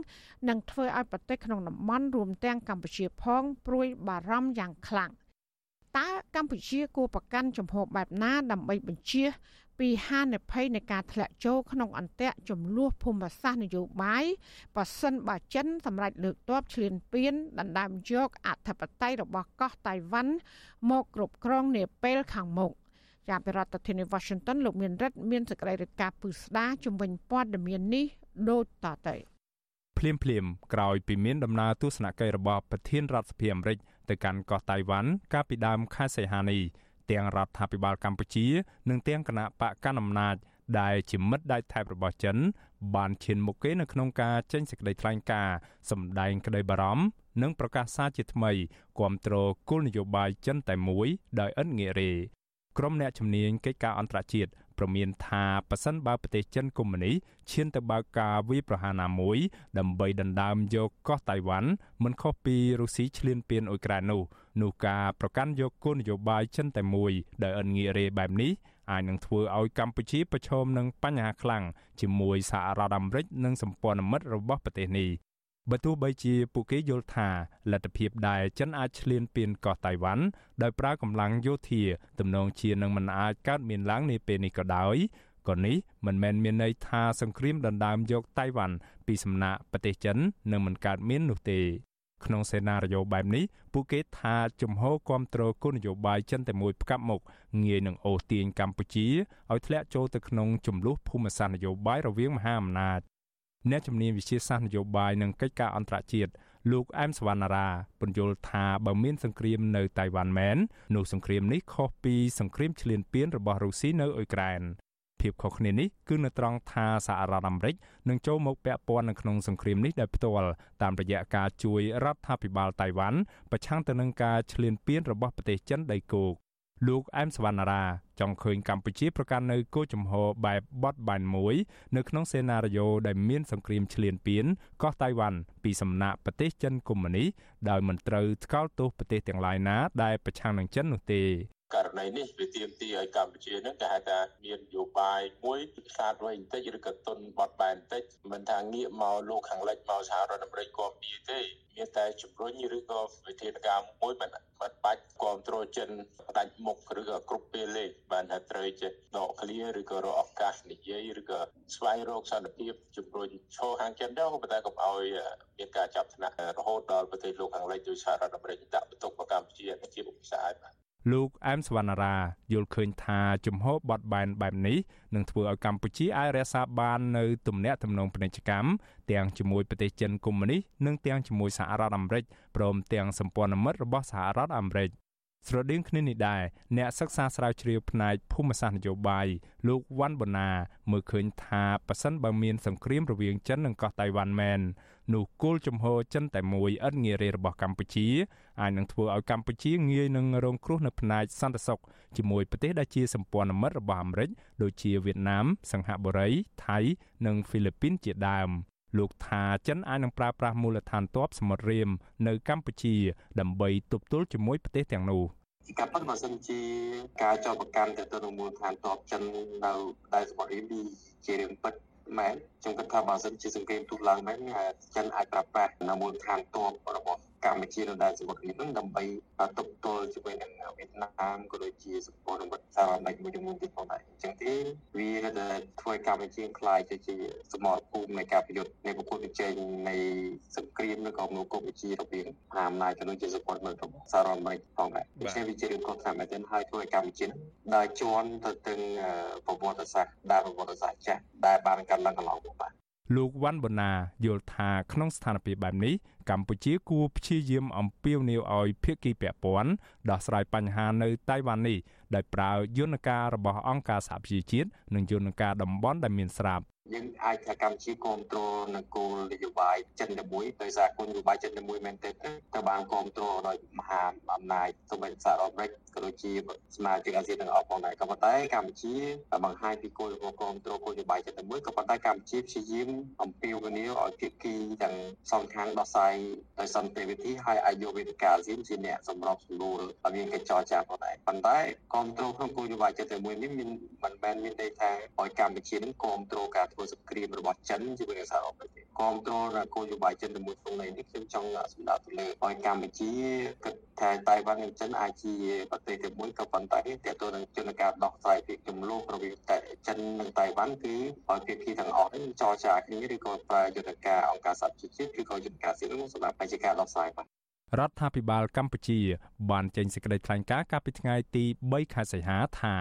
និងធ្វើឲ្យប្រទេសក្នុងតំបន់រួមទាំងកម្ពុជាផងព្រួយបារម្ភយ៉ាងខ្លាំងតើកម្ពុជាគួរប្រកាន់ជំហរបែបណាដើម្បីបញ្ជា ពីហានិភ័យនៃការធ្លាក់ចូលក្នុងអន្ទាក់ចំនួនភូមិសាស្ត្រនយោបាយប៉ះសិនបើចិនសម្រេចលើកទ័ពឈ្លានពានដណ្ដើមយកអធិបតេយ្យរបស់កោះតៃវ៉ាន់មកគ្រប់គ្រងនាពេលខាងមុខចាប់ពីរដ្ឋធានី Washington លោកមានរិទ្ធមានសេចក្តីរាយការណ៍ពឹស្ដាជំវិញព័ត៌មាននេះដូចតទៅភ្លាមភ្លាមក្រោយពីមានដំណើរទស្សនកិច្ចរបស់ប្រធានរដ្ឋសភាអាមេរិកទៅកាន់កោះតៃវ៉ាន់កាលពីដើមខែសីហានេះ ទាំងរដ្ឋាភិបាលកម្ពុជា និងទាំងគណៈបកកណ្ដាលអំណាចដែលជាមិត្តដៃថែបរបស់ចិន បានឈានមុខគេនៅក្នុងការចេញសេចក្តីថ្លែងការណ៍សម្ដែងក្តីបារម្ភនិងប្រកាសសារជាថ្មីគាំទ្រគោលនយោបាយចិនតែមួយដោយឥតងាករេក្រុមអ្នកជំនាញកិច្ចការអន្តរជាតិ ប្រមានថាប៉ះសិនបើប្រទេសចិនកុម្មុយនីឈានទៅបើកការវាយប្រហារណាមួយ ដើម្បីដណ្ដើមយកកោះតៃវ៉ាន់មិនខុសពីរុស្ស៊ីឈ្លានពានអ៊ុយក្រែននោះនោះការប្រកាន់យកគោលនយោបាយចិនតែមួយដែលអិនងាករេបែបនេះអាចនឹងធ្វើឲ្យកម្ពុជាប្រឈមនឹងបញ្ហាខ្លាំងជាមួយសហរដ្ឋអាមេរិកនិងសម្ព័ន្ធមិត្តរបស់ប្រទេសនេះ បើទោះបីជាពួកគេយល់ថាលទ្ធភាពដែលចិនអាចឈ្លានពានកោះតៃវ៉ាន់ដោយប្រើកម្លាំងយោធាទំនងជានឹងមិនអាចកើតមានឡើងនាពេលនេះក៏ដោយក៏នេះមិនមែនមានន័យថាសង្គ្រាមដណ្ដើមយកតៃវ៉ាន់ពីសំណាក់ប្រទេសចិននឹងមិនកើតមាននោះទេក្នុងសេណារីយ៉ូបែបនេះពួកគេថាជំហរគ្រប់គ្រងគោលនយោបាយចិនតែមួយផ្កាប់មុខងាយនឹងអូសទាញកម្ពុជាឲ្យធ្លាក់ចូលទៅក្នុងចំនួនភូមិសាស្ត្រនយោបាយរវាងមហាអំណាច អ្នកជំនាញវិជាសាស្ត្រនយោបាយនិងកិច្ចការអន្តរជាតិលោកអែមសវណ្ណារាពន្យល់ថាបើមានសង្គ្រាមនៅតៃវ៉ាន់មែននោះសង្គ្រាមនេះខុសពីសង្គ្រាមឈ្លានពានរបស់រុស្ស៊ីនៅអ៊ុយក្រែនភាពខុសគ្នានេះគឺនៅត្រង់ថាសហរដ្ឋអាមេរិកនឹងចូលមកពាក់ព័ន្ធនៅក្នុងសង្គ្រាមនេះដោយផ្ទាល់តាមរយៈការជួយរដ្ឋាភិបាលតៃវ៉ាន់ប្រឆាំងទៅនឹងការឈ្លានពានរបស់ប្រទេសចិនដីគោក លោកអែមសវណ្ណារាចង់ឃើញកម្ពុជាប្រកាន់នៅគោលជំហរបែបបត់បែនមួយនៅក្នុងសេណារីយ៉ូដែលមានសង្គ្រាមឈ្លានពានកោះតៃវ៉ាន់ពីសំណាក់ប្រទេសចិនកុម្មុយនីដោយមិនត្រូវថ្កោលទោសប្រទេសទាំងឡាយណាដែលប្រឆាំងនឹងចិននោះទេករ ណីនេះវាទាមទារឲ្យកម្ពុជានឹងគេហៅថាមាននយោបាយមួយខ្លាតវែងបន្តិចឬក៏ទុនបត់បែនបន្តិចមិនថាងាកមកលោកខាងលិចមកសហរដ្ឋអាមេរិកគាំពៀទេមានតែជំរុញឬក៏វិធានការមួយមិនមិនបាច់គ្រប់គ្រងចិនផ្ដាច់មុខឬក៏គ្រប់ពេលលេបានថាត្រូវចេះដកឃ្លាឬក៏រកឱកាសនិយាយឬក៏ស្វែងរកសន្តិភាពជំរុញឈរខាងចិនទៅប៉ុន្តែកុំឲ្យមានការចាប់ថ្នាក់រហូតដល់ប្រទេសលោកខាងលិចដោយសហរដ្ឋអាមេរិកដាក់បន្ទុកបកម្ពុជាជាឧបសគ្គបាទ លោកអែមសវណ្ណារាយល់ឃើញថាជំហរបត់បែនបែបនេះនឹងធ្វើឲ្យកម្ពុជាអាចរក្សាបាននៅទំនាក់ទំនងពាណិជ្ជកម្មទាំងជាមួយប្រទេសចិនកុម្មុយនីសនិងទាំងជាមួយសហរដ្ឋអាមេរិកព្រមទាំងសម្ព័ន្ធមិត្តរបស់សហរដ្ឋអាមេរិកស្រដៀងគ្នានេះដែរអ្នកសិក្សាស្រាវជ្រាវផ្នែកភូមិសាស្ត្រនយោបាយលោកវ៉ាន់បូណាមើលឃើញថាប៉ះសិនបើមានសង្គ្រាមរវាងចិននិងកោះតៃវ៉ាន់មែន នោះគោលជំហរចិនតែមួយឥតងារេរបស់កម្ពុជាអាចនឹងធ្វើឲ្យកម្ពុជាងាយនឹងរងគ្រោះនៅផ្នែកសន្តិសុខជាមួយប្រទេសដែលជាសម្ព័ន្ធមិត្តរបស់អាមេរិកដូចជាវៀតណាម សិង្ហបុរីថៃ និងហ្វីលីពីនជាដើមលោកថាចិនអាចនឹងប្រើប្រាស់មូលដ្ឋានទ័ពសមុទ្ររៀមនៅកម្ពុជា ដើម្បីទប់ទល់ជាមួយប្រទេសទាំងនោះជាការពិតបើសិនជាការចោទប្រកាន់ទៅទៅមូលដ្ឋានទ័ពចិននៅដែនសមុទ្ររៀមនេះជារឿងពិត មែនខ្ញុំគិតថាបើសិនជាសង្គ្រាមទូឡើងមែនចិនអាចប្រើប្រាស់នៅមូលដ្ឋានទ័ពរបស់ កម្ពុជានៅដែនសមុទ្រនេះនឹងដើម្បីទប់ទល់ជាមួយនឹងវៀតណាមក៏ដូចជាសម្ព័ន្ធមិត្តសហរដ្ឋអាមេរិកមួយចំនួនទៀតផងដែរអញ្ចឹងទេវាដែលធ្វើកម្ពុជាខ្លាយទៅជាសមរភូមិនៃការប្រយុទ្ធនៃប្រកួតប្រជែងនៃសង្គ្រាមនៅក្នុងកម្ពុជារវាងមហាអំណាចក៏ដូចជាសម្ព័ន្ធមិត្តរបស់សហរដ្ឋអាមេរិកផងដែរដូច្នេះវាជារឿងខុសតាមមែនទែនហើយធ្វើឲ្យកម្ពុជាដើរជន់ទៅទាំងប្រវត្តិសាស្ត្រដែលប្រវត្តិសាស្ត្រចាស់ដែលបានកើតឡើងកន្លងមកបាទ លោកវ៉ាន់បូណាយល់ថាក្នុងស្ថានភាពបែបនេះកម្ពុជាគួរព្យាយាមអំពាវនាវឲ្យភាគីពាក់ព័ន្ធដោះស្រាយបញ្ហានៅតៃវ៉ាន់នេះដោយប្រើយន្តការរបស់អង្គការសហប្រជាជាតិនិងយន្តការតំបន់ដែលមានស្រាប់ យើងអាចថាកម្ពុជាគ្រប់គ្រងនៅគោលនយោបាយចិនតែមួយដោយសារគោលនយោបាយចិនតែមួយមែនទេត្រូវបានគ្រប់គ្រងដោយមហាអំណាចសម្រាប់សហរដ្ឋអាមេរិកក៏ដូចជាសមាជិកអាស៊ានទាំងអស់ផងដែរក៏ប៉ុន្តែកម្ពុជាបង្ហាញពីគោលគ្រប់គ្រងគោលនយោបាយចិនតែមួយក៏ប៉ុន្តែកម្ពុជាព្យាយាមអំពាវនាវឲ្យភាគីទាំងសងខាងដោះស្រាយដោយសន្តិវិធីហើយអាចយកវេទិកាអាស៊ានជាអ្នកសម្របសម្រួលឲ្យមានកិច្ចចរចាផងដែរប៉ុន្តែគ្រប់គ្រងក្នុងគោលនយោបាយចិនតែមួយនេះមានមិនមែនមានន័យថាឲ្យកម្ពុជានឹងគ្រប់គ្រងការធ្វើសង្គ្រាមរបស់ចិនជាមួយនឹងសហរដ្ឋអាមេរិកគ្រប់គ្រងគោលនយោបាយចិនជាមួយក្នុងនេះខ្ញុំចង់សម្ដៅទៅលើឲ្យកម្ពុជាគិតថាតៃវ៉ាន់និងចិនអាចជាប្រទេសទីមួយក៏ប៉ុន្តែតើតើនឹងជនការដោះស្រាយពីចំនួនរវាងតែចិននិងតៃវ៉ាន់គឺឲ្យភាគីទាំងអស់នេះចរចាគ្នាឬក៏ប្រើយន្តការអង្គការសហប្រជាជាតិឬក៏យន្តការស៊ីវិលសម្រាប់បញ្ជាការដោះស្រាយបាទរដ្ឋាភិបាលកម្ពុជាបានចេញសេចក្តីថ្លែងការណ៍កាលពីថ្ងៃទី3ខែសីហាថា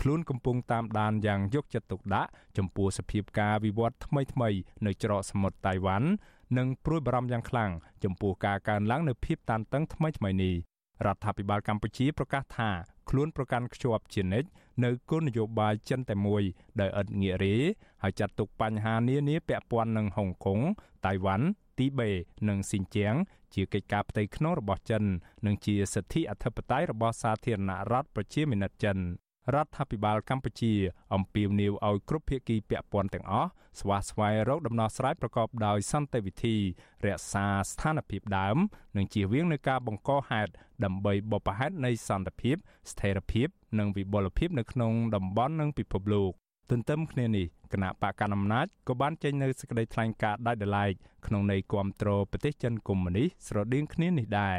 ខ្លួនកំពុងតាមដានយ៉ាងយកចិត្តទុកដាក់ចំពោះសភាពការវិវត្តថ្មីថ្មីនៅច្រកសមុទ្រតៃវ៉ាន់និងព្រួយបារម្ភយ៉ាងខ្លាំងចំពោះការកើនឡើងនៃភាពតានតឹងថ្មីថ្មីនេះរដ្ឋាភិបាលកម្ពុជាប្រកាសថាខ្លួនប្រកាន់ខ្ជាប់ជានិច្ចនៅគោលនយោបាយចិនតែមួយដោយឥតងាករេហើយចាត់ទុកបញ្ហានានាពាក់ព័ន្ធនឹងហុងកុងតៃវ៉ាន់ទីបេនិងស៊ីនជៀងជាកិច្ចការផ្ទៃក្នុងរបស់ចិន និងជាសិទ្ធិអធិបតេយ្យរបស់សាធារណរដ្ឋប្រជាមានិតចិន រដ្ឋាភិបាលកម្ពុជាអំពាវនាវឲ្យគ្រប់ភាគីពាក់ព័ន្ធទាំងអស់ស្វាស្វែងរកដំណោះស្រាយប្រកបដោយសន្តិវិធី រក្សាស្ថានភាពដើម និងជៀសវាងនឹងការបង្កហេតុដើម្បីបបផហេតុនៃសន្តិភាព ស្ថិរភាព និងវិបុលភាពនៅក្នុងតំបន់និងពិភពលោកទន្ទឹមគ្នានេះគណៈបកកណ្ដាលអំណាចក៏បានចេញនៅសេចក្តីថ្លែងការណ៍ដាច់ដライក្នុងន័យគាំទ្រប្រទេសចិនកុម្មុយនីសស្រដៀងគ្នានេះដែរ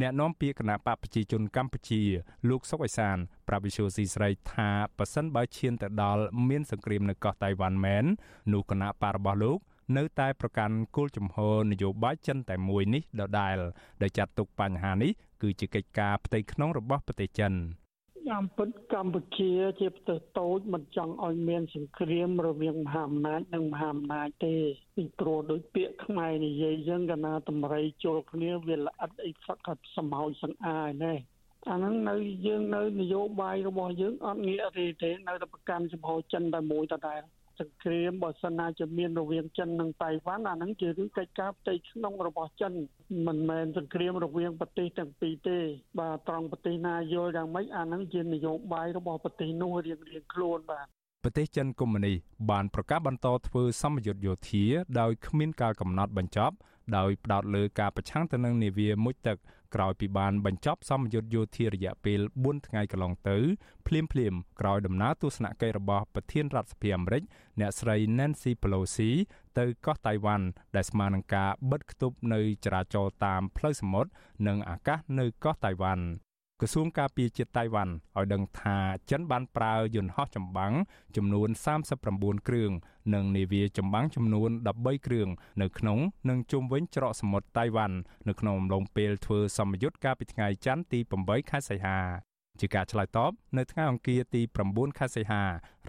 អ្នកនាំពាក្យគណៈបកប្រជាជនកម្ពុជា លោកសុកអេសានប្រាប់វិសុយស៊ីស្រីថាប៉ះសិនបើឈានទៅដល់មានសង្គ្រាមនៅកោះតៃវ៉ាន់មែននោះគណៈបករបស់លោកនៅតែប្រកាន់គោលជំហរនយោបាយចិនតែមួយនេះដដែលដែលចាត់ទុកបញ្ហានេះគឺជាកិច្ចការផ្ទៃក្នុងរបស់ប្រទេសចិន។ តាមពិតកម្ពុជាជាប្រទេសតូចមិនចង់ឲ្យមានសង្គ្រាមរវាងមហាអំណាចនិងមហាអំណាចទេពីព្រោះដោយពាក្យខ្មែរនិយាយយើងកណាតម្រៃជុលគ្នាវាល្អិតអីហ្វឹកក៏សម្ោចសង្អាយដែរអាហ្នឹងនៅយើងនៅនយោបាយរបស់យើងអត់ងាកទេទេនៅតែប្រកាន់ចំហចិនតែមួយដដែល សង្គ្រាមបើសិនណាជាមានរវាងចិននិងតៃវ៉ាន់អាហ្នឹងជារឿងកិច្ចការផ្ទៃក្នុងរបស់ចិនមិនមែនសង្គ្រាមរវាងប្រទេសទាំងពីរទេបាទត្រង់ប្រទេសណាយល់យ៉ាងម៉េចអាហ្នឹងជានយោបាយរបស់ប្រទេសនោះរៀងរៀងខ្លួនបាទប្រទេសចិនកុម្មុយនីសបានប្រកាសបន្តធ្វើសម្ពយុទ្ធយោធាដោយគ្មានកាលកំណត់បញ្ចប់ដោយផ្ដោតលើការប្រឆាំងទៅនឹងនាវាមុជទឹកក្រោយពីបានបញ្ចប់សម្ពយុទ្ធយោធារយៈពេល4ថ្ងៃកន្លងទៅភ្លាមភ្លាមក្រោយដំណើរទស្សនកិច្ចរបស់ប្រធានរដ្ឋសភាអាមេរិកអ្នកស្រី Nancy Pelosi ទៅកោះតៃវ៉ាន់ដែលស្មើនឹងការបិទគប់នៅចរាចរណ៍តាមផ្លូវសមុទ្រនិងអាកាសនៅកោះតៃវ៉ាន់ ក្រសួងការពារជាតិតៃវ៉ាន់ឲ្យដឹងថាចិនបានប្រើយន្តហោះចម្បាំងចំនួន39គ្រឿងនិងនាវាចម្បាំងចំនួន13គ្រឿងនៅក្នុងនិងជុំវិញច្រកសមុទ្រតៃវ៉ាន់នៅក្នុងអំឡុងពេលធ្វើសម្ពយុទ្ធកាលពីថ្ងៃច័ន្ទទី8ខែសីហាជាការឆ្លើយតបនៅថ្ងៃអង្គារទី9ខែសីហារ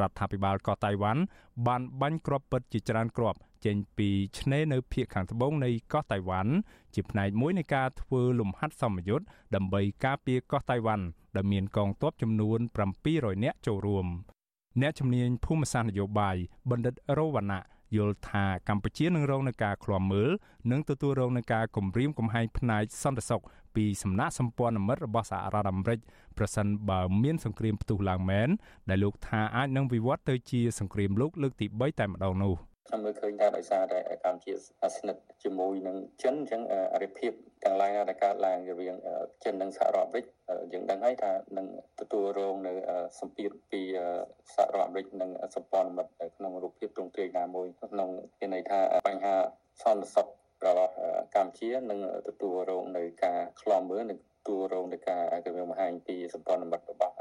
ដ្ឋាភិបាលកោះតៃវ៉ាន់បានបាញ់គ្រាប់ពិតជាច្រើនគ្រាប់ ចេញពីឆ្នេរនៅភាគខាងត្បូងនៃកោះតៃវ៉ាន់ជាផ្នែកមួយនៃការធ្វើលំហាត់សម្ពយុទ្ធដើម្បីការពារកោះតៃវ៉ាន់ដែលមានកងទ័ពចំនួន700នាក់ចូលរួមអ្នកជំនាញភូមិសាស្ត្រនយោបាយបណ្ឌិតរវណ្ណៈយល់ថាកម្ពុជានឹងរងនឹងការឃ្លាំមើលនិងទទួលរងនឹងការគំរាមកំហែងផ្នែកសន្តិសុខពីសំណាក់សម្ព័ន្ធមិត្តរបស់សហរដ្ឋអាមេរិកប្រសិនបើមានសង្គ្រាមផ្ទុះឡើងមែនដែលលោកថាអាចនឹងវិវត្តទៅជាសង្គ្រាមលោកលើកទី3តែម្ដងនោះ។ ខ្ញុំមើលឃើញថាដោយសារតែកម្ពុជាស្និទ្ធជាមួយនឹងចិនអញ្ចឹងអរិភាពទាំងឡាយដែលកើតឡើងរវាងចិននិងសហរដ្ឋអាមេរិកយើងដឹងហើយថានឹងទទួលរងនៅសម្ពាធពីសហរដ្ឋអាមេរិកនិងសម្ព័ន្ធមិត្តក្នុងរូបភាពទ្រង់ទ្រាយណាមួយក្នុងមានន័យថាបញ្ហាសន្តិសុខរបស់កម្ពុជានឹងទទួលរងនៅការខ្លំមើលនិង ទួលរងនៃការគម្រាមកំហែងពីសម្ព័ន្ធមិត្តរបស់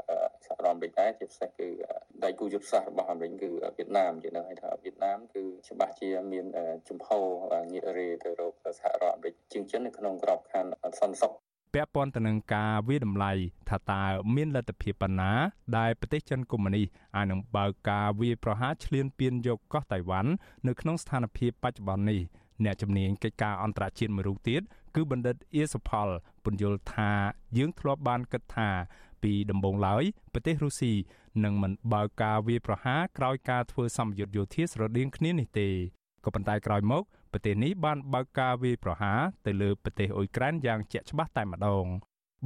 សហរដ្ឋអាមេរិកដែរជាពិសេសគឺដៃគូយុទ្ធសាស្ត្ររបស់អាមេរិកគឺវៀតណាមជានឹងឲ្យថាវៀតណាមគឺច្បាស់ជាមានជំហរងាករេទៅរកសហរដ្ឋអាមេរិកជាងចិននៅក្នុងក្របខ័ណ្ឌសន្តិសុខពាក់ព័ន្ធទៅនឹងការវាតម្លៃថាតើមានលទ្ធភាពប៉ុណ្ណា ដែលប្រទេសចិនកុម្មុយនីសអាចនឹងបើកការវាប្រហារឈ្លានពានយកកោះតៃវ៉ាន់នៅក្នុងស្ថានភាពបច្ចុប្បន្ននេះអ្នកជំនាញកិច្ចការអន្តរជាតិមួយរូបទៀត គឺបណ្ឌិតអៀសផលពន្យល់ថាយើងធ្លាប់បានគិតថា ពីដំបូងឡើយប្រទេសរុស្ស៊ីនឹងមិនបើកការវាយប្រហារក្រោយការធ្វើសម្ពយុទ្ធយោធាស្រដៀងគ្នានេះទេក៏ប៉ុន្តែក្រោយមកប្រទេសនេះបានបើកការវាយប្រហារទៅលើប្រទេសអ៊ុយក្រែនយ៉ាងជាក់ច្បាស់តែម្ដង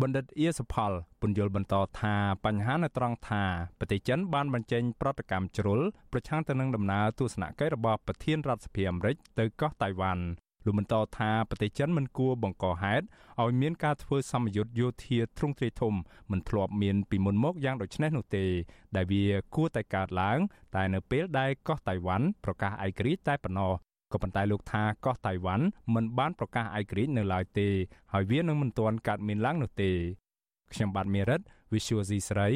បណ្ឌិតអៀសផលពន្យល់បន្តថាបញ្ហានៅត្រង់ថាប្រទេសចិនបានបញ្ចេញប្រតិកម្មជ្រុលប្រឆាំងទៅនឹងដំណើរទស្សនកិច្ចរបស់ប្រធានរដ្ឋសភាអាមេរិកទៅកោះតៃវ៉ាន់ លោកបន្តថាប្រទេសចិនមិនគួរបង្កហេតុឲ្យមានការធ្វើសម្ពយុទ្ធយោធាទ្រង់ទ្រាយធំមិនធ្លាប់មានពីមុនមកយ៉ាងដូចនេះនោះទេ ដែលវាគួរតែកើតឡើង តែនៅពេលដែលកោះតៃវ៉ាន់ប្រកាសឯករាជ្យតែប៉ុណ្ណោះក៏ប៉ុន្តែលោកថាកោះតៃវ៉ាន់មិនបានប្រកាសឯករាជ្យនៅឡើយទេ ហើយវានឹងមិនទាន់កើតមានឡើងនោះទេខ្ញុំបាទមេរិត Visual C ស្រី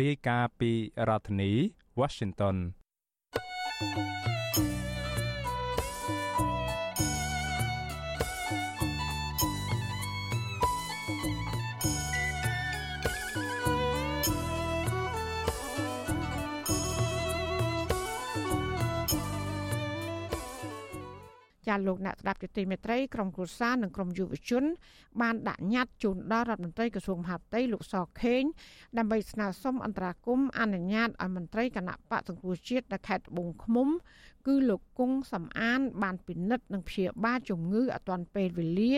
រាយការណ៍ពីរដ្ឋធានី Washington thank you ចាលោកអ្នកស្ដាប់ជាទីមេត្រីក្រុមគ្រួសារនិងក្រុមយុវជន បានដាក់ញត្តិជូនដល់រដ្ឋមន្ត្រីក្រសួងមហាផ្ទៃលោកសខេងដើម្បីស្នើសុំអន្តរាគមន៍អនុញ្ញាតឲ្យមន្ត្រីគណៈបកសង្គ្រោះជាតិនៅខេត្តត្បូងឃ្មុំ គឺលោកគង់សំអាន បានពិនិត្យនិងព្យាបាលជំងឺអត់ទាន់ពេលវេលា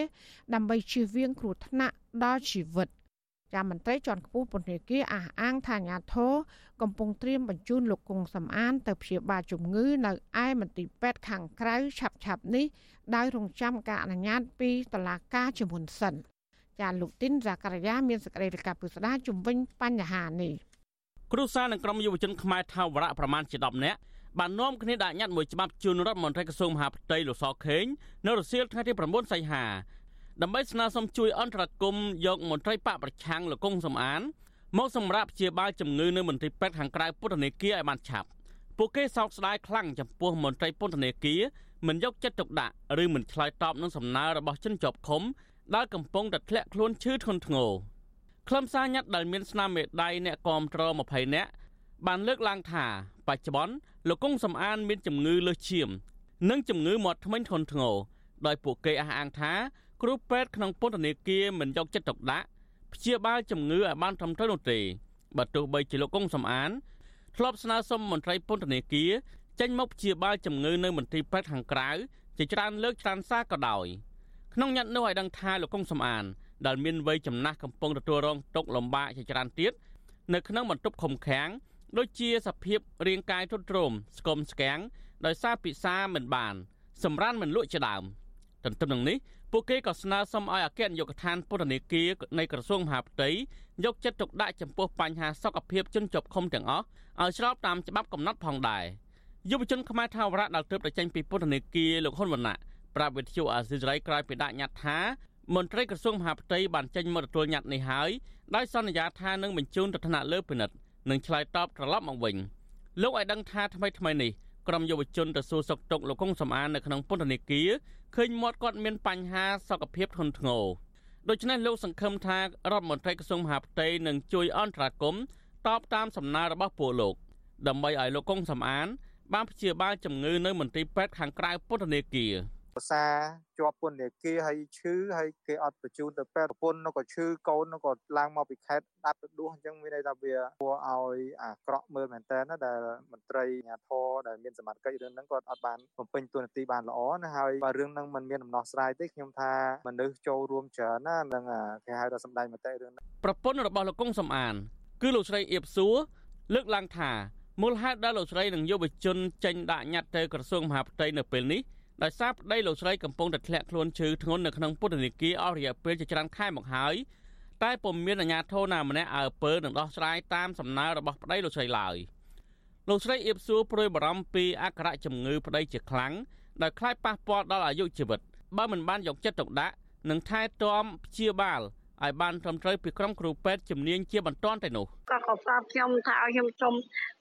ដើម្បីជៀសវាងគ្រោះថ្នាក់ដល់ជីវិត ចាមន្ត្រីជាន់ខ្ពស់ពន្ធនាគារអះអាងថាអាញាធរកំពុងត្រៀមបញ្ជូនលោកគង់សំអាន ទៅព្យាបាលជំងឺនៅឯមន្ទីរពេទ្យខាងក្រៅឆាប់ឆាប់នេះដោយរងចាំការអនុញ្ញាតពីតុលាការជាមុនសិនចាលោកទីនសាករាយាមានសេចក្តីរាយការណ៍ពុស្ដាជំវិញបញ្ហានេះគ្រូសានិងក្រុមយុវជនខ្មែរថាវរៈប្រមាណជា10នាក់បាននាំគ្នាដាក់ញត្តិមួយច្បាប់ជូនរដ្ឋមន្ត្រីក្រសួងមហាផ្ទៃលោកសខេងនៅរសៀលថ្ងៃទី9សីហា ដើម្បីស្នើសុំជួយអន្តរាគមន៍យកមន្ត្រីបកប្រឆាំងលោកកុងសំអានមកសម្រាប់ព្យាបាលជំងឺនៅមន្ទីរពេទ្យខាងក្រៅពុទ្ធនេគារឲ្យបានឆាប់ពួកគេសោកស្ដាយខ្លាំងចំពោះមន្ត្រីពន្ធនាគារមិនយកចិត្តទុកដាក់ឬមិនឆ្លើយតបនឹងសំណើរបស់ជនជាប់ឃុំដែលកំពុងតែធ្លាក់ខ្លួនឈឺធ្ងន់ធ្ងរខ្លឹមសារញត្តិដែលមានស្នាមមេដៃអ្នកគាំទ្រ20នាក់បានលើកឡើងថាបច្ចុប្បន្នលោកកុងសំអានមានជំងឺលើសឈាម និងជំងឺមាត់ធ្មេញធ្ងន់ធ្ងរដោយពួកគេអះអាងថា គ្រូពេទ្យក្នុងពន្ធនាគារមិនយកចិត្តទុកដាក់ព្យាបាលជំងឺឲ្យបានត្រឹមត្រូវនោះទេបើទោះបីជាលោកកុងសំអានធ្លាប់ស្នើសុំមន្ត្រីពន្ធនាគារចេញមកព្យាបាលជំងឺនៅមន្ទីរពេទ្យខាងក្រៅជាច្រើនលើកច្រើនសារក៏ដោយក្នុងញត្តិនោះឲ្យដឹងថាលោកកុងសំអានដែលមានវ័យចំណាស់កំពុងទទួលរងទុក្ខលំបាកជាច្រើនទៀតនៅក្នុងបន្ទប់ឃុំឃាំងដូចជាសភាពរាងកាយទ្រុឌទ្រោមស្គមស្គាំងដោយសារពិសាមិនបាន សម្រានមិនលក់ជាដើមទន្ទឹមនឹងនេះ ពួកគេក៏ស្នើសុំឲ្យអគ្គនាយកដ្ឋានពន្ធនាគារនៃក្រសួងមហាផ្ទៃយកចិត្តទុកដាក់ចំពោះបញ្ហាសុខភាពជនជាប់ឃុំទាំងអស់ឲ្យស្របតាមច្បាប់កំណត់ផងដែរយុវជនខ្មែរថាវរៈដែលទើបតែចេញពីពន្ធនាគារលោកហ៊ុនវណ្ណៈប្រាប់វិទ្យុអាស៊ីសេរីក្រោយពីដាក់ញត្តិថាមន្ត្រីក្រសួងមហាផ្ទៃបានចេញមកទទួលញត្តិនេះហើយដោយសន្យាថានឹងបញ្ជូនទៅថ្នាក់លើពិនិត្យនិងឆ្លើយតបត្រឡប់មកវិញលោកឲ្យដឹងថាថ្មីថ្មីនេះក្រុមយុវជនទៅសួរសុខទុក្ខលោកកុងសំអាននៅក្នុងពន្ធនាគារ ឃើញមាត់គាត់មានបញ្ហាសុខភាពធ្ងន់ធ្ងរដូច្នេះលោកសង្ឃឹមថារដ្ឋមន្ត្រីក្រសួងមហាផ្ទៃនឹងជួយអន្តរាគមន៍តបតាមសំណើរបស់ពលលោកដើម្បីឲ្យលោកកុងសំអានបានព្យាបាលជំងឺនៅមន្ទីរពេទ្យខាងក្រៅពន្ធនាគារ ភាសាជាប់ពន្ធនាគារហើយឈឺហើយគេអត់បញ្ជូនទៅពេទ្យប្រពន្ធនោះក៏ឈឺកូននោះក៏ឡើងមកពីខេត្តដាប់ទៅដួសអញ្ចឹងមានន័យថាវាគួរឲ្យអាក្រក់មើលមែនតើណាដែលមន្ត្រីអាជ្ញាធរដែលមានសមត្ថកិច្ចរឿងហ្នឹងគាត់អត់បានបំពេញតួនាទីបានល្អណាហើយបើរឿងហ្នឹងมันមានដំណោះស្រាយទេខ្ញុំថាមនុស្សចូលរួមច្រើនណានឹងគេហៅថាសម្ដែងមតិរឿងហ្នឹងប្រពន្ធរបស់លោកកុងសំអាន គឺលោកស្រីអៀបសួរលើកឡើងថាមូលហេតុដែលលោកស្រីនិងយុវជនចេញដាក់ញត្តិទៅក្រសួងមហាផ្ទៃនៅពេលនេះ ដោយសារប្តីលោកស្រីកំពុងតែធ្លាក់ខ្លួនឈឺធ្ងន់នៅក្នុងពន្ធនាគារអស់រយៈពេលជាច្រើនខែមកហើយតែពុំមានអាជ្ញាធរណាម្នាក់អើពើនឹងដោះស្រាយតាមសំណើរបស់ប្តីលោកស្រីឡើយលោកស្រីអៀបសួរព្រួយបារម្ភពីអក្ខរជំងឺប្តីជាខ្លាំងដោយខ្លាចប៉ះពាល់ដល់អាយុជីវិតបើមិនបានយកចិត្តទុកដាក់និងថែទាំព្យាបាល ឲ្យបានត្រឹមត្រូវពីក្រុមគ្រូពេទ្យជំនាញជាបន្ទាន់ទៅនោះក៏ក៏ប្រាប់ខ្ញុំថាឲ្យខ្ញុំសុំ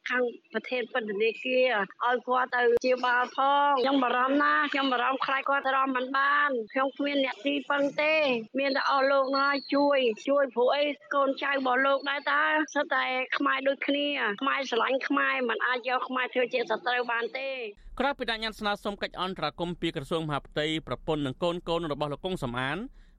ខាងប្រធានពន្ធនាគារឲ្យគាត់ទៅជាបាលផងខ្ញុំបារម្ភណាស់ខ្ញុំបារម្ភខ្លាចគាត់រំមិនបានខ្ញុំគ្មានអ្នកទីពឹងទេ មានតែអស់លោកណាជួយ ជួយព្រោះអីកូនចៅរបស់លោកដែរតើសិតតែខ្មែរដូចគ្នាខ្មែរស្រឡាញ់ខ្មែរមិនអាចយកខ្មែរធ្វើជាសត្រូវបានទេក្រៅពីដាក់ញត្តិស្នើសុំកិច្ចអន្តរាគមន៍ពីក្រសួងមហាផ្ទៃប្រពន្ធនិងកូនកូនរបស់លោកកុងសំអាន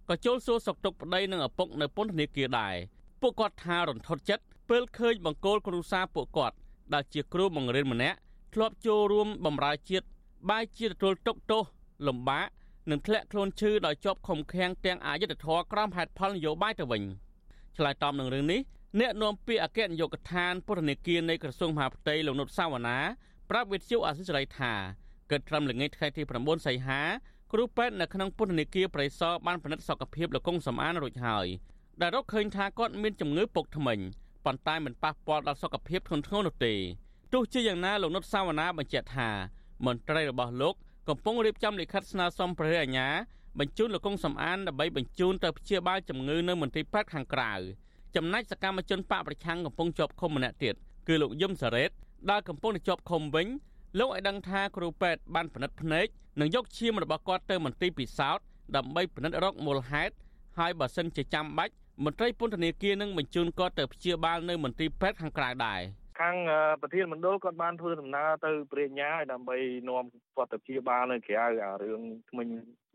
ក៏ចូលសួរសុខទុក្ខប្តីនិងឪពុកនៅពន្ធនាគារដែរពួកគាត់ថារន្ធត់ចិត្តពេលឃើញបង្គោលគ្រួសារពួកគាត់ដែលជាគ្រូបង្រៀនម្នាក់ធ្លាប់ចូលរួមបម្រើជាតិបែរជាទទួលទុកទោសលំបាកនិងធ្លាក់ខ្លួនឈឺដោយជាប់ឃុំឃាំងទាំងអយុធធរក្រមហេតុផលនយោបាយទៅវិញឆ្លើយតបនឹងរឿងនេះអ្នកនាំពាក្យអគ្គនាយកដ្ឋានពន្ធនាគារនៃក្រសួងមហាផ្ទៃលោកនុតសាវណ្ណាប្រាប់វិទ្យុអសិរ័យថាកិត្តត្រឹមល្ងាចថ្ងៃទី9សីហា គ្រូពេទ្យនៅក្នុងពន្ធនាគារប្រៃសណបានពិនិត្យសុខភាពលោកកុងសំអានរួចហើយដែលរកឃើញថាគាត់មានជំងឺពុកធ្មេញប៉ុន្តែមិនប៉ះពាល់ដល់សុខភាពធ្ងន់ធ្ងរនោះទេទោះជាយ៉ាងណាលោកនុតសាវណ្ណាបញ្ជាក់ថាមន្ត្រីរបស់លោកកំពុងរៀបចំលិខិតស្នើសុំព្រះរាជអាជ្ញាបញ្ជូនលោកកុងសំអានដើម្បីបញ្ជូនទៅព្យាបាលជំងឺនៅមន្ទីរពេទ្យខាងក្រៅចំណែកសកម្មជនបកប្រឆាំងកំពុងជាប់ឃុំម្នាក់ទៀតគឺលោកយឹមសារ៉េតដែលកំពុងជាប់ឃុំវិញ លោកឲ្យដឹងថាគ្រូពេទ្យបានពិនិត្យភ្នែកនិងយកឈាមរបស់គាត់ទៅមន្ទីរពិសោធន៍ដើម្បីពិនិត្យរកមូលហេតុហើយបើសិនជាចាំបាច់មន្ត្រីពន្ធនាគារនឹងបញ្ជូនគាត់ទៅព្យាបាលនៅមន្ទីរពេទ្យខាងក្រៅដែរខាងប្រធានមណ្ឌលគាត់បានធ្វើដំណើរទៅព្រះញ្ញាឲ្យដើម្បីនាំគាត់ទៅព្យាបាលនៅក្រៅអារឿងថ្មិញ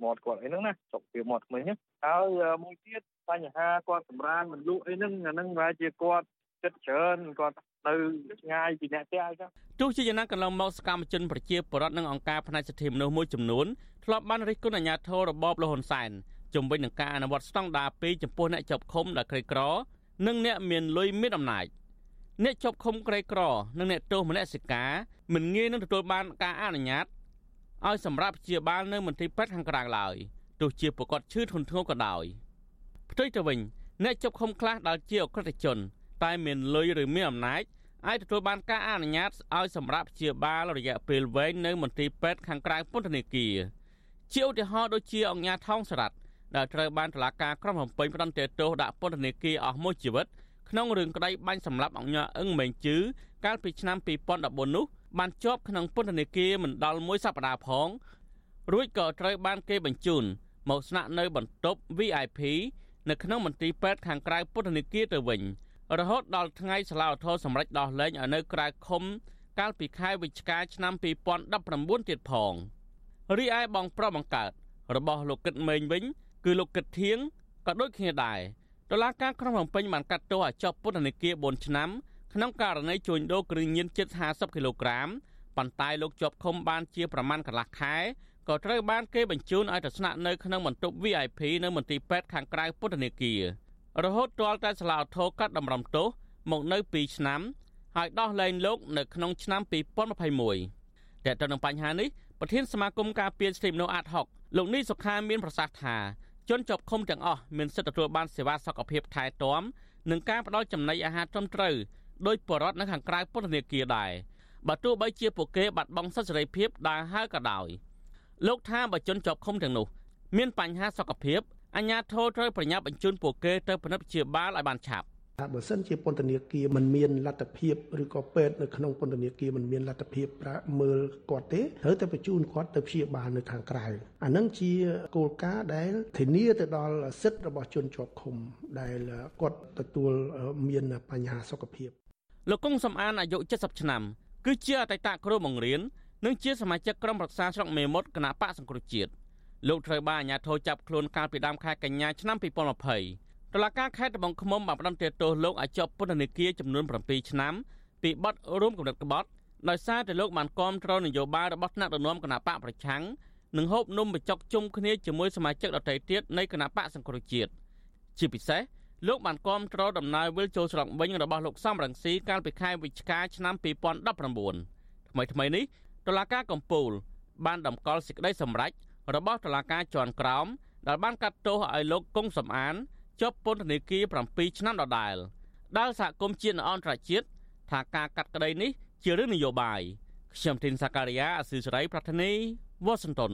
មាត់គាត់អីហ្នឹងណាសុខភាពមាត់ថ្មិញហើយមួយទៀតបញ្ហាគាត់សម្រានមិនលក់អីហ្នឹងអាហ្នឹងប្រហែលជាគាត់ចិត្តច្រើនគាត់ នៅឆ្ងាយពីអ្នកផ្ទះអញ្ចឹងទោះជាយ៉ាងណាកន្លងមកសកម្មជនប្រជាពលរដ្ឋនិងអង្គការផ្នែកសិទ្ធិមនុស្សមួយចំនួនធ្លាប់បានរិះគន់អាជ្ញាធររបបលហ៊ុនសែនជំវិញនឹងការអនុវត្តស្តង់ដារ2ចំពោះអ្នកជាប់ឃុំដែលក្រីក្រ និងអ្នកមានលុយមានអំណាចអ្នកជាប់ឃុំក្រីក្រនិងអ្នកទោសមនសិការមិនងាយនឹងទទួលបានការអនុញ្ញាតឲ្យសម្រាប់ព្យាបាលនៅមន្ទីរពេទ្យខាងក្រៅឡើយទោះជាប្រកាសឈឺធ្ងន់ធ្ងរក៏ដោយផ្ទុយទៅវិញអ្នកជាប់ឃុំខ្លះដែលជាអក្រិតជន តែមានលុយឬមានអំណាចអាចទទួលបានការអនុញ្ញាតឲ្យសម្រាប់ព្យាបាលរយៈពេលវែងនៅមន្ទីរពេទ្យខាងក្រៅពន្ធនាគារជាឧទាហរណ៍ដូចជាអង្គការថោងសរ៉ាត់ដែលត្រូវបានតុលាការក្រុងភ្នំពេញផ្តន្ទាទោសដាក់ពន្ធនាគារអស់មួយជីវិតក្នុងរឿងក្តីបាញ់សម្លាប់អង្គការអឹងមេងជឺកាលពីឆ្នាំ2014នោះបានជាប់ក្នុងពន្ធនាគារមិនដល់មួយសប្តាហ៍ផងរួចក៏ត្រូវបានគេបញ្ជូនមកស្នាក់នៅបន្ទប់ VIP នៅក្នុងមន្ទីរពេទ្យខាងក្រៅពន្ធនាគារទៅវិញ រហូតដល់ថ្ងៃសាលាឧទ្ធរសម្រេចដោះលែងឲ្យនៅក្រៅឃុំ កាលពីខែវិច្ឆិកាឆ្នាំ2019ទៀតផងរីឯបងប្រុសបង្កើតរបស់លោកគិតមេងវិញ គឺលោកគិតធៀងក៏ដូចគ្នាដែរតុលាការក្រុងភ្នំពេញបានកាត់ទោសឲ្យជាប់ពន្ធនាគារ4ឆ្នាំក្នុងករណីជួញដូរគ្រឿងញៀនជិត50គីឡូក្រាមប៉ុន្តែលោកជាប់ឃុំបានជាប្រមាណកន្លះខែក៏ត្រូវបានគេបញ្ជូនឲ្យទៅស្នាក់នៅក្នុងបន្ទប់ VIP នៅមន្ទីរពេទ្យខាងក្រៅពន្ធនាគារ រហូតទាល់តែសាលាឧទ្ធរកាត់តម្រំទោសមកនៅ2ឆ្នាំហើយដោះលែងលោកនៅក្នុងឆ្នាំ2021តែទៅនឹងបញ្ហានេះប្រធានសមាគមការពារសិទ្ធិមនុស្សអាត6លោកនេះសុខាមានប្រសាសន៍ថាជនជាប់ឃុំទាំងអស់មានសិទ្ធិទទួលបានសេវាសុខភាពថែទាំនិងការផ្ដល់ចំណីអាហារត្រឹមត្រូវដោយបរិវត្តនៅខាងក្រៅពន្ធនាគារដែរបើទោះបីជាពួកគេបាត់បង់សិទ្ធិសេរីភាពដើរហើរក៏ដោយលោកថាបើជនជាប់ឃុំទាំងនោះ មានបញ្ហាសុខភាព អាជ្ញាធរត្រូវប្រញាប់បញ្ជូនពួកគេទៅពិនិត្យព្យាបាលឲ្យបានឆាប់បើសិនជាពន្ធនាគារមិនមានលទ្ធភាពឬក៏ពេទ្យនៅក្នុងពន្ធនាគារមិនមានលទ្ធភាពប្រាមើលគាត់ទេត្រូវតែបញ្ជូនគាត់ទៅព្យាបាលនៅខាងក្រៅអានឹងជាគោលការណ៍ដែលធានាទៅដល់សិទ្ធិរបស់ជនជាប់ឃុំដែលគាត់ទទួលមានបញ្ហាសុខភាពលោកកុងសំអានអាយុ70ឆ្នាំ គឺជាអតីតគ្រូបង្រៀននិងជាសមាជិកក្រុមប្រឹក្សាស្រុកមេមត់គណៈបកសង្គ្រោះជាតិ លោកត្រូវបានអាជ្ញាធរចាប់ខ្លួនកាលពីដើមខែកញ្ញាឆ្នាំ2020តុលាការខេត្តត្បូងឃ្មុំបានផ្តន្ទាទោសលោកឲ្យជាប់ពន្ធនាគារចំនួន7ឆ្នាំពីបទរួមគំនិតក្បត់ដោយសារតែលោកបានគាំទ្រនយោបាយរបស់ថ្នាក់ដឹកនាំគណៈបកប្រឆាំងនិងហូបនំបញ្ចុកជុំគ្នាជាមួយសមាជិកដទៃទៀតនៃគណៈបកសង្គ្រោះជាតិជាពិសេសលោកបានគាំទ្រដំណើរវិលចូលស្រុកវិញរបស់លោកសំរងស៊ីកាលពីខែវិច្ឆិកាឆ្នាំ2019ថ្មីថ្មីនេះតុលាការកំពូលបានតម្កល់សេចក្តីសម្រេច របស់តុលាការជាន់ក្រោមដែលបានកាត់ទោសឲ្យលោកកុងសំអានជាប់ពន្ធនាគារ7ឆ្នាំដដែលដែលសហគមន៍ជាតិអន្តរជាតិថាការកាត់ក្តីនេះជារឿងនយោបាយខ្ញុំធីនសាការីយ៉ាអស៊ីសេរីប្រធានីវ៉ាស៊ីនតោន